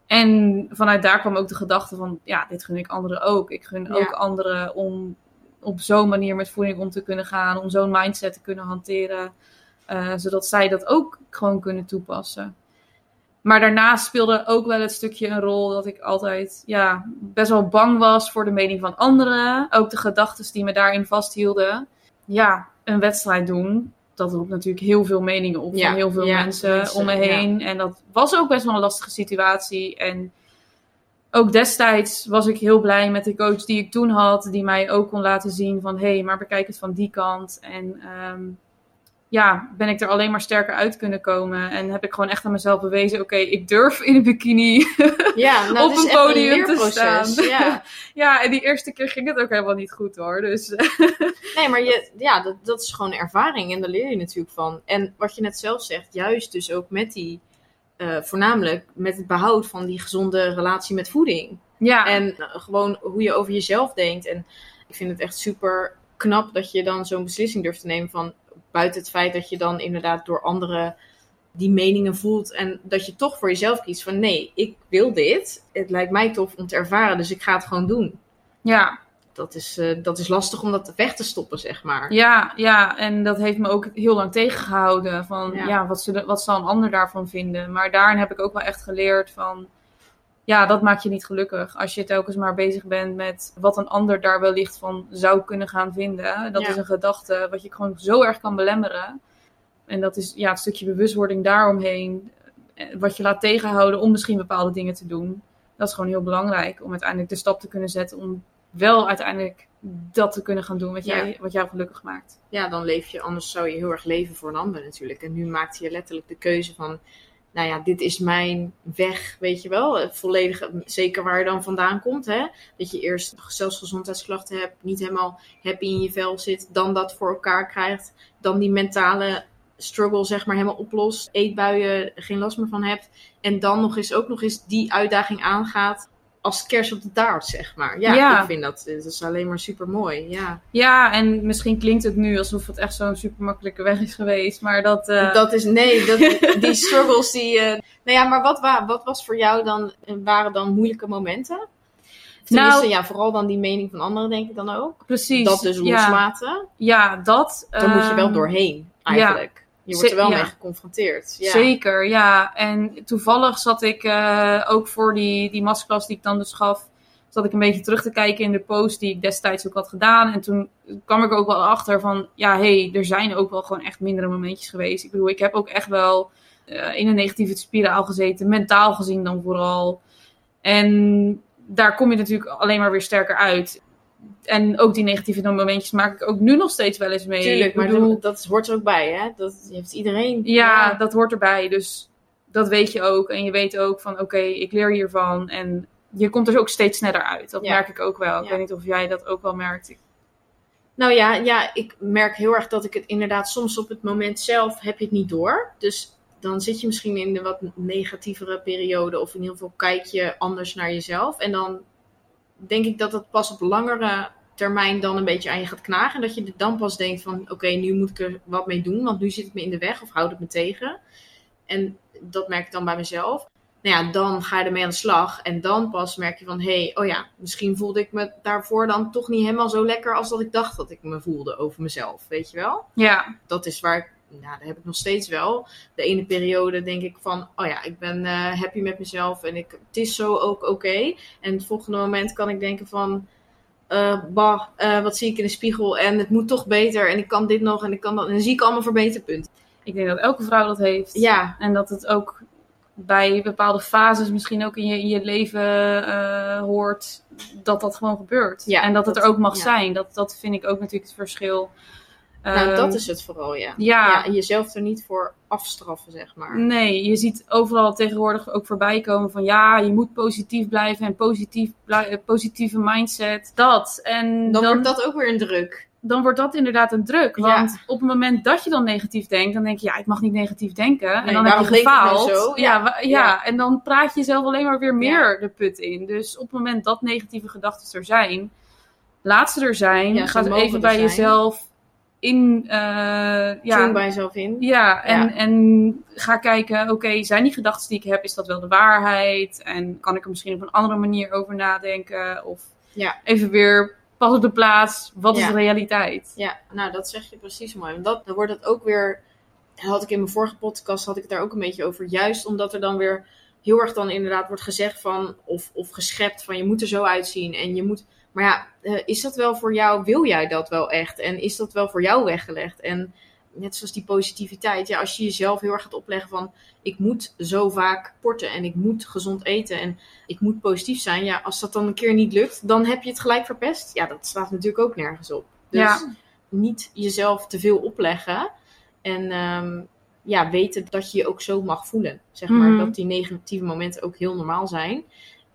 En vanuit daar kwam ook de gedachte van ja, dit gun ik anderen ook. Ik gun Ja. ook anderen om op zo'n manier met voeding om te kunnen gaan, om zo'n mindset te kunnen hanteren, eh, zodat zij dat ook gewoon kunnen toepassen. Maar daarnaast speelde ook wel het stukje een rol dat ik altijd ja, best wel bang was voor de mening van anderen. Ook de gedachten die me daarin vasthielden. Ja, een wedstrijd doen. Dat roept natuurlijk heel veel meningen op Ja, van heel veel ja, mensen, mensen, om me heen. En dat was ook best wel een lastige situatie. En ook destijds was ik heel blij met de coach die ik toen had. Die mij ook kon laten zien van... Hé, hey, maar bekijk het van die kant. En ehm, ja, ben ik er alleen maar sterker uit kunnen komen. En heb ik gewoon echt aan mezelf bewezen... Oké, ik durf in een bikini ja nou, op een podium te staan. Ja. ja, en die eerste keer ging het ook helemaal niet goed hoor. Dus Nee, maar je, ja, dat, dat is gewoon ervaring en daar leer je natuurlijk van. En wat je net zelf zegt, juist dus ook met die, eh, voornamelijk met het behoud van die gezonde relatie met voeding. ja, En eh, gewoon hoe je over jezelf denkt. En ik vind het echt super knap dat je dan zo'n beslissing durft te nemen van buiten het feit dat je dan inderdaad door anderen die meningen voelt en dat je toch voor jezelf kiest van nee, ik wil dit. Het lijkt mij tof om te ervaren, dus ik ga het gewoon doen. ja, Dat is, eh, dat is lastig om dat weg te stoppen, zeg maar. ja, ja, en dat heeft me ook heel lang tegengehouden. Van Ja. ja, wat, zullen, wat zal een ander daarvan vinden? Maar daarin heb ik ook wel echt geleerd van... Ja, dat maakt je niet gelukkig. Als je telkens maar bezig bent met wat een ander daar wellicht van zou kunnen gaan vinden. Dat Ja. is een gedachte wat je gewoon zo erg kan belemmeren. En dat is ja, het stukje bewustwording daaromheen. eh, Wat je laat tegenhouden om misschien bepaalde dingen te doen. Dat is gewoon heel belangrijk om uiteindelijk de stap te kunnen zetten. Om wel uiteindelijk dat te kunnen gaan doen wat, Ja. jij, wat jou gelukkig maakt. ja, dan leef je, anders zou je heel erg leven voor een ander natuurlijk. En nu maakt je letterlijk de keuze van, nou ja, dit is mijn weg, weet je wel. Volledig, zeker waar je dan vandaan komt, hè. Dat je eerst zelfs gezondheidsklachten hebt, niet helemaal happy in je vel zit, dan dat voor elkaar krijgt, dan die mentale struggle zeg maar helemaal oplost, eetbuien, geen last meer van hebt. En dan nog eens ook nog eens die uitdaging aangaat als kers op de taart, zeg maar. Ja, Ja. ik vind dat, dat is alleen maar super mooi, ja. Ja, en misschien klinkt het nu alsof het echt zo'n super makkelijke weg is geweest. Maar dat. eh, Dat is, nee, dat, die struggles die... eh, nou ja, maar wat, wa- wat was voor jou dan, eh, waren dan moeilijke momenten? Tenminste, Nou- ja, vooral dan die mening van anderen denk ik dan ook. precies. Dat dus ja. loslaten, Ja, dat. daar moet je wel ehm, doorheen eigenlijk. Je wordt er wel ja. mee geconfronteerd. Ja. Zeker, ja. En toevallig zat ik eh, ook voor die, die masterclass die ik dan dus gaf, zat ik een beetje terug te kijken in de post die ik destijds ook had gedaan. En toen kwam ik ook wel achter van, ja, hé, hey, er zijn ook wel gewoon echt mindere momentjes geweest. Ik bedoel, ik heb ook echt wel eh, in een negatieve spiraal gezeten, mentaal gezien dan vooral. En daar kom je natuurlijk alleen maar weer sterker uit. En ook die negatieve momentjes maak ik ook nu nog steeds wel eens mee. Tuurlijk, maar bedoel- dat, dat hoort er ook bij, hè? Dat heeft iedereen. ja, dat hoort erbij. Dus dat weet je ook. En je weet ook van, oké, ik leer hiervan. En je komt er ook steeds sneller uit. Dat Ja. merk ik ook wel. Ik Ja. weet niet of jij dat ook wel merkt. Nou ja, ja, ik merk heel erg dat ik het inderdaad soms op het moment zelf heb je het niet door. Dus dan zit je misschien in de wat negatievere periode of in ieder geval kijk je anders naar jezelf. En dan denk ik dat het pas op langere termijn dan een beetje aan je gaat knagen. En dat je dan pas denkt van oké, nu moet ik er wat mee doen, want nu zit het me in de weg of houdt het me tegen. En dat merk ik dan bij mezelf. Nou ja, dan ga je ermee aan de slag. En dan pas merk je van, hé, hey, oh ja, misschien voelde ik me daarvoor dan toch niet helemaal zo lekker als dat ik dacht dat ik me voelde over mezelf. Weet je wel? Ja, Dat is waar ik, nou, dat heb ik nog steeds wel. De ene periode denk ik van, oh ja, ik ben eh, happy met mezelf en ik, het is zo ook oké. En het volgende moment kan ik denken van, eh, bah, eh, wat zie ik in de spiegel en het moet toch beter en ik kan dit nog en ik kan dat. En dan zie ik allemaal verbeterpunten. ik denk dat elke vrouw dat heeft. Ja, En dat het ook bij bepaalde fases misschien ook in je, in je leven hoort, dat dat gewoon gebeurt. Ja, en dat het er ook mag ja. zijn. Dat, dat vind ik ook natuurlijk het verschil. Nou Ehm, dat is het vooral, ja. Ja, ja. En jezelf er niet voor afstraffen, zeg maar. Nee, je ziet overal tegenwoordig ook voorbij komen van ja, je moet positief blijven en positief eh, positieve mindset. Dat. En Dan, dan, wordt dat ook weer een druk. dan wordt dat inderdaad een druk. Ja. Want op het moment dat je dan negatief denkt, dan denk je ja, ik mag niet negatief denken. Nee, en dan heb je waarom denk ik gefaald. zo? Ja, Ja. ja. En dan praat je jezelf alleen maar weer meer de put in. Dus op het moment dat negatieve gedachten er zijn, laat ze er zijn. Ga even bij zijn. jezelf in. eh, ja, bij jezelf in. ja, en, Ja. en ga kijken, oké, zijn die gedachten die ik heb, is dat wel de waarheid? En kan ik er misschien op een andere manier over nadenken? Of Ja. even weer pas op de plaats, wat is de realiteit? Ja, nou dat zeg je precies mooi. Want dat, dan wordt het ook weer, had ik in mijn vorige podcast, had ik het daar ook een beetje over. Juist omdat er dan weer heel erg dan inderdaad wordt gezegd van, of, of geschept van je moet er zo uitzien. En je moet, maar ja, eh, is dat wel voor jou, wil jij dat wel echt? En is dat wel voor jou weggelegd? En net zoals die positiviteit, ja, als je jezelf heel erg gaat opleggen van, ik moet zo vaak sporten en ik moet gezond eten en ik moet positief zijn. Ja, als dat dan een keer niet lukt, dan heb je het gelijk verpest. Ja, dat slaat natuurlijk ook nergens op. Dus Ja. niet jezelf te veel opleggen. En ehm, ja, weten dat je je ook zo mag voelen. Zeg maar Mhm. dat die negatieve momenten ook heel normaal zijn.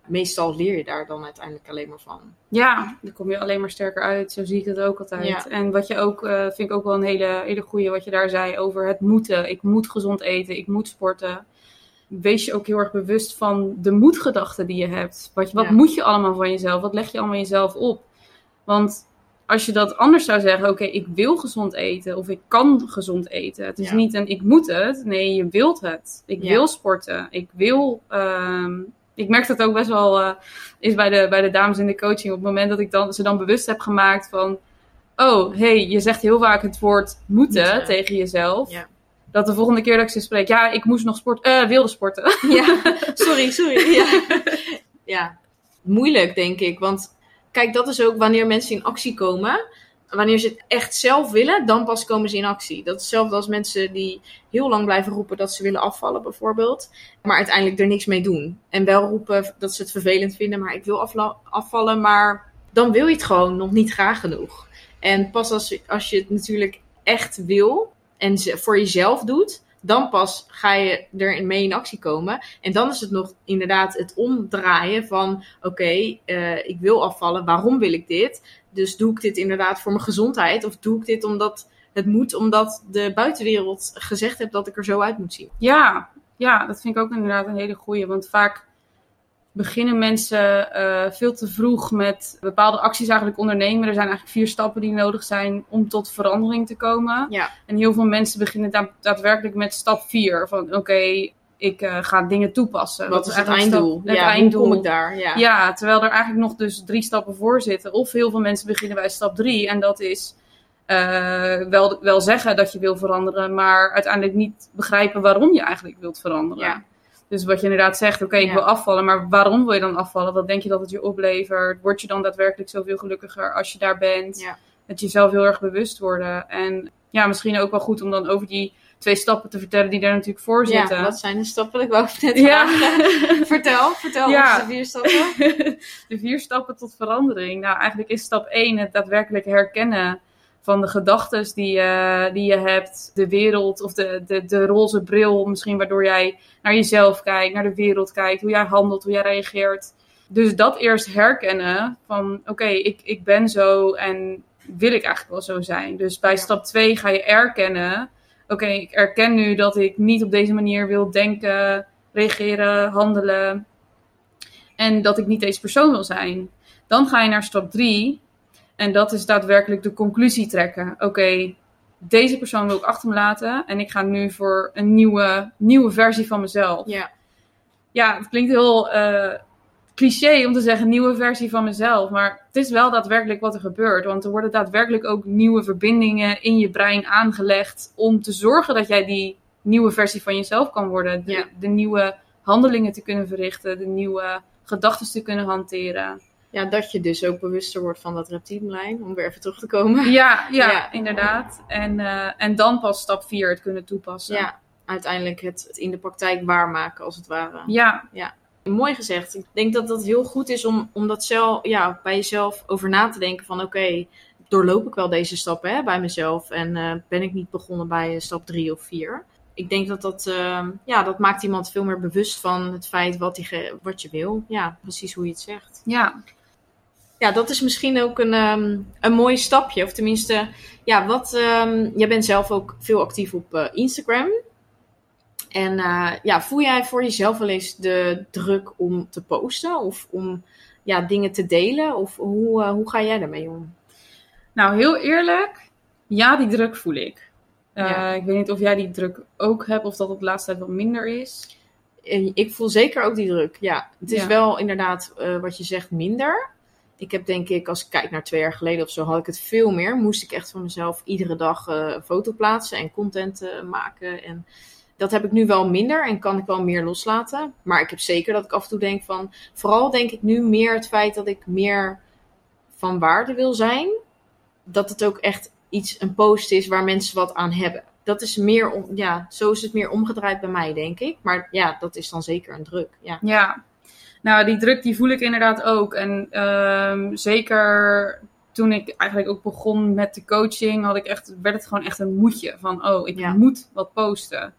Meestal leer je daar dan uiteindelijk alleen maar van. Ja, dan kom je alleen maar sterker uit. Zo zie ik het ook altijd. Ja. En wat je ook, eh, vind ik ook wel een hele, hele goede wat je daar zei over het moeten. Ik moet gezond eten, ik moet sporten. Wees je ook heel erg bewust van de moedgedachten die je hebt. Wat, wat Ja. moet je allemaal van jezelf? Wat leg je allemaal jezelf op? Want als je dat anders zou zeggen, oké, ik wil gezond eten of ik kan gezond eten. Het is Ja. niet een ik moet het. Nee, je wilt het. Ik Ja. wil sporten. Ik wil. ehm, ik merk dat ook best wel eh, is bij de, bij de dames in de coaching. Op het moment dat ik dan, ze dan bewust heb gemaakt van. Oh, hey, je zegt heel vaak het woord moeten, Moeten. tegen jezelf. Ja. Dat de volgende keer dat ik ze spreek, ja, ik moest nog sporten, eh, wilde sporten. Ja, sorry, sorry. Ja. ja, moeilijk denk ik. Want kijk, dat is ook wanneer mensen in actie komen. Wanneer ze het echt zelf willen, dan pas komen ze in actie. Dat is hetzelfde als mensen die heel lang blijven roepen dat ze willen afvallen, bijvoorbeeld. Maar uiteindelijk er niks mee doen. En wel roepen dat ze het vervelend vinden, maar ik wil afvallen. Maar dan wil je het gewoon nog niet graag genoeg. En pas als, als je het natuurlijk echt wil en voor jezelf doet, dan pas ga je er mee in actie komen. En dan is het nog inderdaad het omdraaien van: oké, eh, ik wil afvallen, waarom wil ik dit? Dus doe ik dit inderdaad voor mijn gezondheid? Of doe ik dit omdat het moet, omdat de buitenwereld gezegd heeft dat ik er zo uit moet zien? Ja, ja, dat vind ik ook inderdaad een hele goeie. Want vaak beginnen mensen eh, veel te vroeg met bepaalde acties eigenlijk ondernemen. Er zijn eigenlijk vier stappen die nodig zijn om tot verandering te komen. Ja. En heel veel mensen beginnen da- daadwerkelijk met stap vier. Van oké, ik eh, ga dingen toepassen. Wat is het eigenlijk stap- einddoel? het ja, einddoel. hoe kom ik daar? Ja. Ja, terwijl er eigenlijk nog dus drie stappen voor zitten. Of heel veel mensen beginnen bij stap drie. En dat is eh, wel, wel zeggen dat je wil veranderen, maar uiteindelijk niet begrijpen waarom je eigenlijk wilt veranderen. Ja. Dus wat je inderdaad zegt, oké, ik Ja. wil afvallen, maar waarom wil je dan afvallen? Wat denk je dat het je oplevert? Word je dan daadwerkelijk zoveel gelukkiger als je daar bent? Ja. Dat je jezelf heel erg bewust worden. En ja, misschien ook wel goed om dan over die twee stappen te vertellen die daar natuurlijk voor Ja, zitten. dat zijn de stappen. Ik wou het net Ja. vertel, vertel Ja. ons de vier stappen. de vier stappen tot verandering. Nou, eigenlijk is stap 1 het daadwerkelijk herkennen van de gedachten die, je- die je hebt, de wereld of de, de, de roze bril, misschien waardoor jij naar jezelf kijkt, naar de wereld kijkt, hoe jij handelt, hoe jij reageert. Dus dat eerst herkennen van oké, ik, ik ben zo en wil ik eigenlijk wel zo zijn. Dus bij stap 2 ga je erkennen, oké, ik erken nu dat ik niet op deze manier wil denken, reageren, handelen. En dat ik niet deze persoon wil zijn. Dan ga je naar stap 3. En dat is daadwerkelijk de conclusie trekken. Oké, deze persoon wil ik achter me laten. En ik ga nu voor een nieuwe, nieuwe versie van mezelf. Ja, Ja, het klinkt heel eh, cliché om te zeggen nieuwe versie van mezelf. Maar het is wel daadwerkelijk wat er gebeurt. Want er worden daadwerkelijk ook nieuwe verbindingen in je brein aangelegd. Om te zorgen dat jij die nieuwe versie van jezelf kan worden. De, Ja. de nieuwe handelingen te kunnen verrichten. De nieuwe gedachten te kunnen hanteren. Ja, dat je dus ook bewuster wordt van dat reptielbrein, om weer even terug te komen. Ja, ja, Ja. inderdaad. En, eh, en dan pas stap 4 het kunnen toepassen. Ja, uiteindelijk het, het in de praktijk waarmaken, als het ware. ja, Mooi gezegd. Ik denk dat dat heel goed is om, om dat zelf, ja, bij jezelf over na te denken van oké, doorloop ik wel deze stappen hè, bij mezelf en eh, ben ik niet begonnen bij eh, stap drie of vier. Ik denk dat dat, eh, ja, dat maakt iemand veel meer bewust van het feit wat, die wat je wil. Ja, precies hoe je het zegt. ja. Ja, dat is misschien ook een, ehm, een mooi stapje. Of tenminste, ja, wat. ehm, jij bent zelf ook veel actief op eh, Instagram. En eh, ja, voel jij voor jezelf wel eens de druk om te posten of om ja, dingen te delen? Of hoe, eh, hoe ga jij daarmee om? Nou, heel eerlijk, ja, die druk voel ik. Ja. Ik weet niet of jij die druk ook hebt of dat het de laatste tijd wat minder is. Ik voel zeker ook die druk. Ja, het is Ja. wel inderdaad wat je zegt minder. Ik heb denk ik, als ik kijk naar twee jaar geleden of zo, had ik het veel meer. Moest ik echt van mezelf iedere dag eh, foto plaatsen en content eh, maken. En dat heb ik nu wel minder en kan ik wel meer loslaten. Maar ik heb zeker dat ik af en toe denk van, vooral denk ik nu meer het feit dat ik meer van waarde wil zijn. Dat het ook echt iets, een post is waar mensen wat aan hebben. Dat is meer, om, ja, zo is het meer omgedraaid bij mij, denk ik. Maar ja, dat is dan zeker een druk. Ja, Ja, nou, die druk die voel ik inderdaad ook. En ehm, zeker toen ik eigenlijk ook begon met de coaching, had ik echt, werd het gewoon echt een moedje. Van, oh, ik Ja. moet wat posten.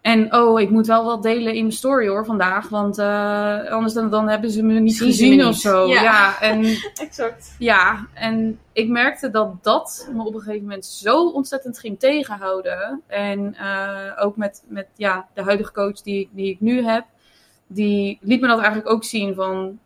En oh, ik moet wel wat delen in mijn story hoor vandaag. Want eh, anders dan, dan hebben ze me niet Zien gezien me of zo. Ja. Ja. en exact. Ja, en ik merkte dat dat me op een gegeven moment zo ontzettend ging tegenhouden. En eh, ook met, met ja, de huidige coach die, die ik nu heb, die liet me dat eigenlijk ook zien van...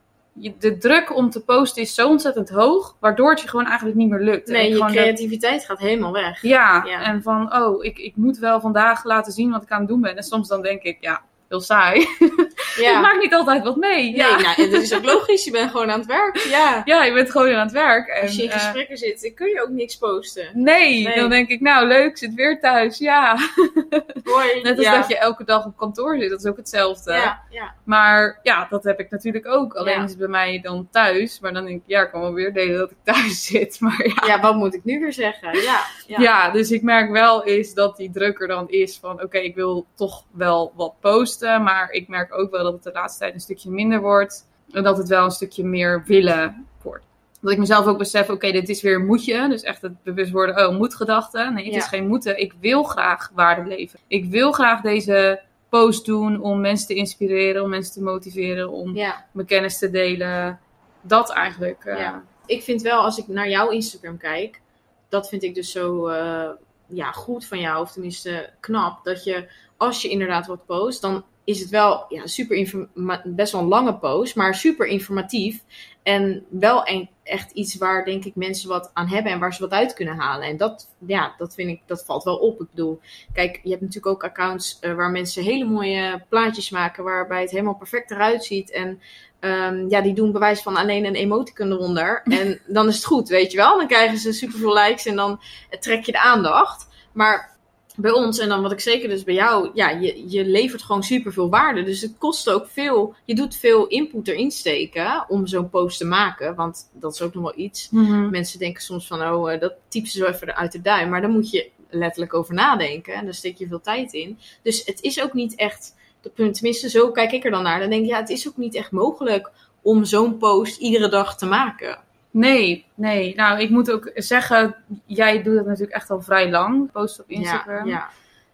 De druk om te posten is zo ontzettend hoog, waardoor het je gewoon eigenlijk niet meer lukt. En Nee, je dat- creativiteit gaat helemaal weg. ja, Ja. en van, oh, ik, ik moet wel vandaag laten zien wat ik aan het doen ben. En soms dan denk ik, ja, heel saai. Ja. Ik maak niet altijd wat mee. Nee, ja. nou, en dat is ook logisch. Je bent gewoon aan het werk. Ja. ja, je bent gewoon aan het werk. En, Als je in eh, gesprekken zit, dan kun je ook niks posten. nee, Nee. dan denk ik, nou leuk, zit weer thuis. Ja, Hoi. net als ja. dat je elke dag op kantoor zit, dat is ook hetzelfde. Ja, ja. Maar ja, dat heb ik natuurlijk ook. Alleen is het bij mij dan thuis. Maar dan denk ik, ja, ik kan wel weer delen dat ik thuis zit. Maar ja. ja, wat moet ik nu weer zeggen? Ja, ja. Ja. dus ik merk wel eens dat die druk er dan is van oké, ik wil toch wel wat posten. Maar ik merk ook wel dat het de laatste tijd een stukje minder wordt. En dat het wel een stukje meer willen wordt. Dat ik mezelf ook besef, oké, dit is weer moetje. Dus echt het bewust worden, oh, moedgedachte. Nee, het Ja. is geen moeten. Ik wil graag waarde leven. Ik wil graag deze post doen om mensen te inspireren, om mensen te motiveren, om ja. mijn kennis te delen. Dat eigenlijk. eh, Ja. Ik vind wel, als ik naar jouw Instagram kijk, dat vind ik dus zo eh, ja, goed van jou, of tenminste knap, dat je, als je inderdaad wat post, dan is het wel ja, super best wel een lange post, maar super informatief. En wel een, echt iets waar denk ik mensen wat aan hebben en waar ze wat uit kunnen halen. En dat, ja, dat vind ik, dat valt wel op. Ik bedoel, kijk, je hebt natuurlijk ook accounts eh, waar mensen hele mooie plaatjes maken, waarbij het helemaal perfect eruit ziet. En Ehm, ja, die doen bewijs van alleen een emoticon eronder. En dan is het goed, weet je wel. Dan krijgen ze superveel likes en dan trek je de aandacht. Maar bij ons, en dan wat ik zeker dus bij jou, ja, je, je levert gewoon superveel waarde. Dus het kost ook veel. Je doet veel input erin steken om zo'n post te maken. Want dat is ook nog wel iets. mhm. Mensen denken soms van, oh, eh, dat typen ze zo even uit de duim. Maar daar moet je letterlijk over nadenken. En daar steek je veel tijd in. Dus het is ook niet echt, tenminste zo kijk ik er dan naar. Dan denk ik, ja, het is ook niet echt mogelijk om zo'n post iedere dag te maken. Nee, nee. Nou, ik moet ook zeggen, jij doet het natuurlijk echt al vrij lang. Post op Instagram. Ja, ja.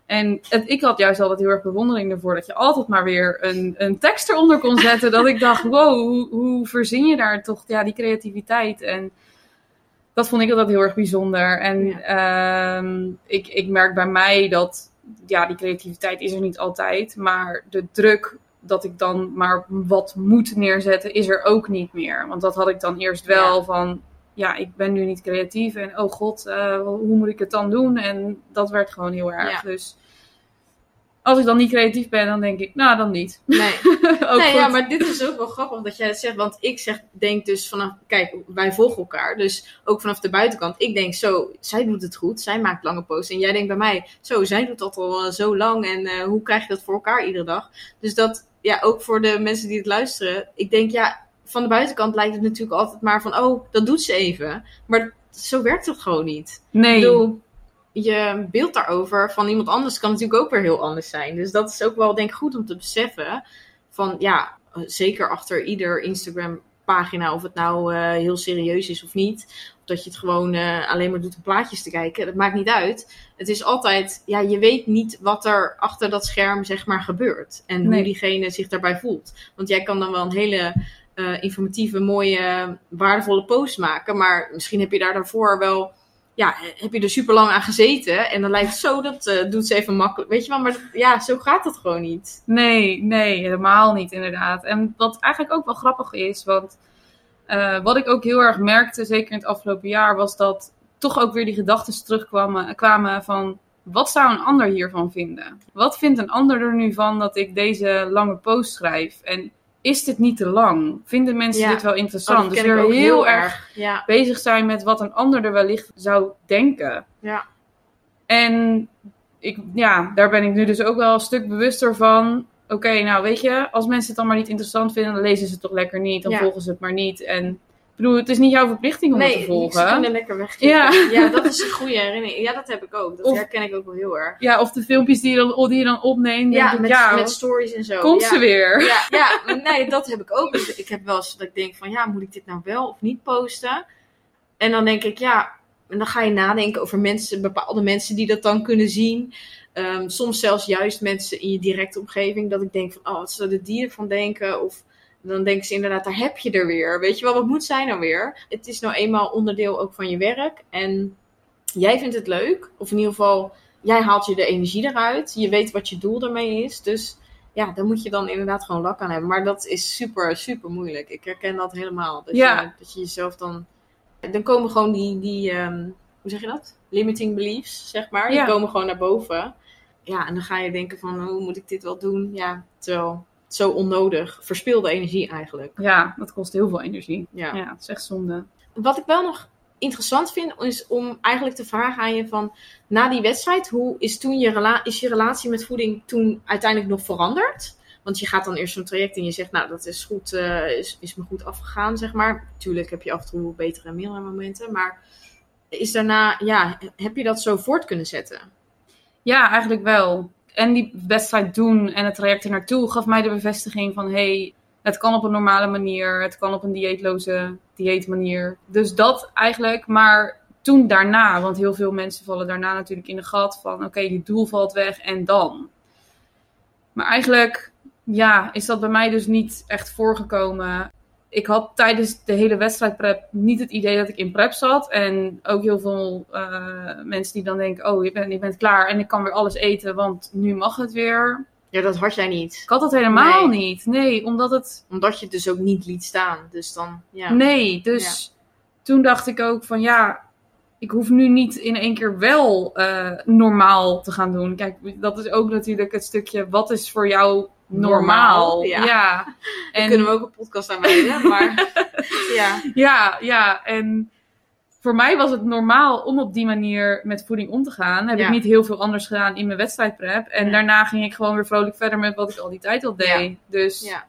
En het, ik had juist altijd heel erg bewondering ervoor dat je altijd maar weer een, een tekst eronder kon zetten. dat ik dacht, wow, hoe, hoe verzin je daar toch ja, die creativiteit? En dat vond ik altijd heel erg bijzonder. En ehm, ik, ik merk bij mij dat ja, die creativiteit is er niet altijd. Maar de druk dat ik dan maar wat moet neerzetten, is er ook niet meer. Want dat had ik dan eerst wel Ja. van, ja, ik ben nu niet creatief. En oh god, eh, hoe moet ik het dan doen? En dat werd gewoon heel erg. Ja. Dus als ik dan niet creatief ben, dan denk ik, nou dan niet. Nee, nee ja, maar dit is ook wel grappig dat jij het zegt. Want ik zeg, denk dus vanaf, kijk, wij volgen elkaar. Dus ook vanaf de buitenkant. Ik denk zo, zij doet het goed. Zij maakt lange posts. En jij denkt bij mij, zo, zij doet dat al eh, zo lang. En eh, hoe krijg je dat voor elkaar iedere dag? Dus dat, ja, ook voor de mensen die het luisteren. Ik denk, ja, van de buitenkant lijkt het natuurlijk altijd maar van, oh, dat doet ze even. Maar zo werkt het gewoon niet. nee. Ik bedoel, je beeld daarover van iemand anders kan natuurlijk ook weer heel anders zijn. Dus dat is ook wel, denk ik, goed om te beseffen. Van ja, zeker achter ieder Instagram pagina, of het nou eh, heel serieus is of niet. Of dat je het gewoon eh, alleen maar doet om plaatjes te kijken. Dat maakt niet uit. Het is altijd, ja, je weet niet wat er achter dat scherm, zeg maar, gebeurt. En Nee. hoe diegene zich daarbij voelt. Want jij kan dan wel een hele eh, informatieve, mooie, waardevolle post maken. Maar misschien heb je daar daarvoor wel ja, heb je er super lang aan gezeten. En dan lijkt het zo, dat eh, doet ze even makkelijk. Weet je wel, maar ja, zo gaat het gewoon niet. Nee, nee, helemaal niet inderdaad. En wat eigenlijk ook wel grappig is, want eh, wat ik ook heel erg merkte, zeker in het afgelopen jaar, was dat toch ook weer die gedachten terugkwamen kwamen van wat zou een ander hiervan vinden? Wat vindt een ander er nu van dat ik deze lange post schrijf? En is dit niet te lang? Vinden mensen Ja. dit wel Oh, interessant? dat dus weer ook heel erg Ja, bezig zijn met wat een ander er wellicht zou denken. ja, En ik, ja, daar ben ik nu dus ook wel een stuk bewuster van. Oké, nou weet je, als mensen het dan maar niet interessant vinden, dan lezen ze het toch lekker niet. Dan Ja. volgen ze het maar niet. En bedoel, het is niet jouw verplichting om het te nee, volgen. ze kunnen lekker weg. Ja. ja, dat is een goede herinnering. Ja, dat heb ik ook. Dat Of- herken ik ook wel heel erg. Ja, of de filmpjes die je dan, die je dan opneemt. denk Ja, ik, met, ja met stories en zo. komt ja. ze weer. Ja, ja, nee, dat heb ik ook. Ik heb wel eens dat ik denk van, ja, moet ik dit nou wel of niet posten? En dan denk ik, ja, en dan ga je nadenken over mensen, bepaalde mensen die dat dan kunnen zien. Ehm, soms zelfs juist mensen in je directe omgeving, dat ik denk van, oh, wat zullen die ervan denken? Of dan denken ze inderdaad, daar heb je er weer. Weet je wel, wat moet zij nou weer? Het is nou eenmaal onderdeel ook van je werk. En jij vindt het leuk, of in ieder geval, jij haalt je de energie eruit. Je weet wat je doel ermee is. Dus ja, daar moet je dan inderdaad gewoon lak aan hebben. Maar dat is super, super moeilijk. Ik herken dat helemaal. Dat, Ja. je, dat je jezelf dan... Dan komen gewoon die, die ehm, hoe zeg je dat? Limiting beliefs, zeg maar. Die Ja. komen gewoon naar boven. Ja, en dan ga je denken van, hoe moet ik dit wel doen? Ja, terwijl zo onnodig. Verspilde energie eigenlijk. Ja, dat kost heel veel energie. Ja. Ja, het is echt zonde. Wat ik wel nog interessant vind, is om eigenlijk te vragen aan je van... Na die wedstrijd, hoe is, toen je, rela is je relatie met voeding toen uiteindelijk nog veranderd? Want je gaat dan eerst zo'n traject en je zegt, nou, dat is, goed, eh, is, is me goed afgegaan, zeg maar. Tuurlijk heb je af en toe betere en mindere momenten, maar is daarna, ja, heb je dat zo voort kunnen zetten? Ja, eigenlijk wel. En die wedstrijd doen en het traject er naartoe gaf mij de bevestiging van... hey, het kan op een normale manier, het kan op een dieetloze dieetmanier. Dus dat eigenlijk, maar toen daarna, want heel veel mensen vallen daarna natuurlijk in de gat van... oké, je doel valt weg en dan? Maar eigenlijk, ja, is dat bij mij dus niet echt voorgekomen. Ik had tijdens de hele wedstrijdprep niet het idee dat ik in prep zat. En ook heel veel uh, mensen die dan denken, oh, je bent, je bent klaar en ik kan weer alles eten, want nu mag het weer. Ja, dat had jij niet. Ik had dat helemaal nee. niet. Nee, omdat het... Omdat je het dus ook niet liet staan. Dus dan, ja. Nee, dus ja. toen dacht ik ook van, ja, ik hoef nu niet in één keer wel uh, normaal te gaan doen. Kijk, dat is ook natuurlijk het stukje, wat is voor jou normaal? ja. ja. En Daar kunnen we ook een podcast aan wijden, maar ja. Ja, ja, en voor mij was het normaal om op die manier met voeding om te gaan. Heb Ja. ik niet heel veel anders gedaan in mijn wedstrijdprep. En Ja. daarna ging ik gewoon weer vrolijk verder met wat ik al die tijd al deed. Ja. Dus ja.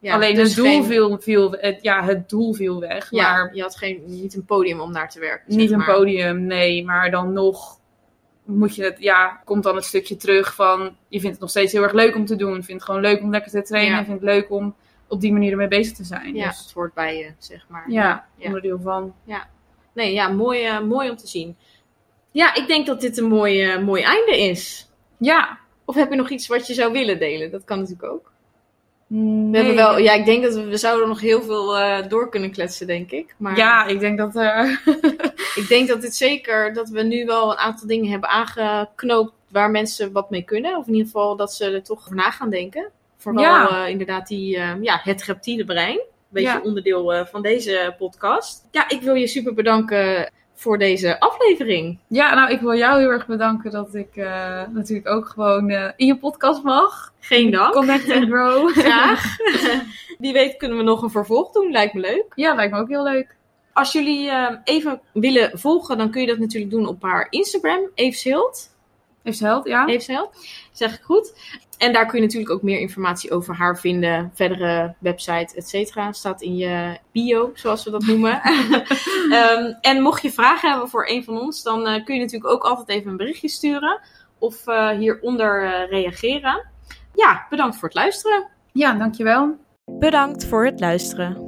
Ja, alleen dus het, doel geen- viel, viel, het, ja, het doel viel weg. Maar je had geen, niet een podium om naar te werken. zeg niet een maar. podium, nee. Maar dan nog moet je het, ja, komt dan het stukje terug van... Je vindt het nog steeds heel erg leuk om te doen. Vindt het gewoon leuk om lekker te trainen. Ja. Vindt het leuk om op die manier ermee bezig te zijn. Ja, Dus het hoort bij je, zeg maar. ja, Ja. onderdeel van. Nee, ja, mooi, eh, mooi om te zien. Ja, ik denk dat dit een mooi, eh, mooi einde is. Ja. Of heb je nog iets wat je zou willen delen? Dat kan natuurlijk ook. We Nee. hebben wel, ja, ik denk dat we, we zouden nog heel veel eh, door kunnen kletsen, denk ik. Maar Ja, ik denk dat... eh, ik denk dat dit zeker, dat we nu wel een aantal dingen hebben aangeknoopt waar mensen wat mee kunnen. Of in ieder geval dat ze er toch over na gaan denken. Vooral Ja. eh, inderdaad die, eh, ja, het reptiele brein. Beetje Ja. onderdeel eh, van deze podcast. Ja, ik wil je super bedanken voor deze aflevering. Ja, nou, ik wil jou heel erg bedanken dat ik natuurlijk ook gewoon in je podcast mag. Geen dank. Connect and Grow. Graag. Wie weet kunnen we nog een vervolg doen. Lijkt me leuk. Ja, lijkt me ook heel leuk. Als jullie eh, even willen volgen, dan kun je dat natuurlijk doen op haar Instagram. Eves Hilt. Heeft held, ja. Eves Hilt. Zeg ik goed. En daar kun je natuurlijk ook meer informatie over haar vinden. Verdere website, et cetera. Staat in je bio, zoals we dat noemen. Ehm, en mocht je vragen hebben voor een van ons, dan eh, kun je natuurlijk ook altijd even een berichtje sturen. Of eh, hieronder eh, reageren. Ja, bedankt voor het luisteren. Ja, dankjewel. Bedankt voor het luisteren.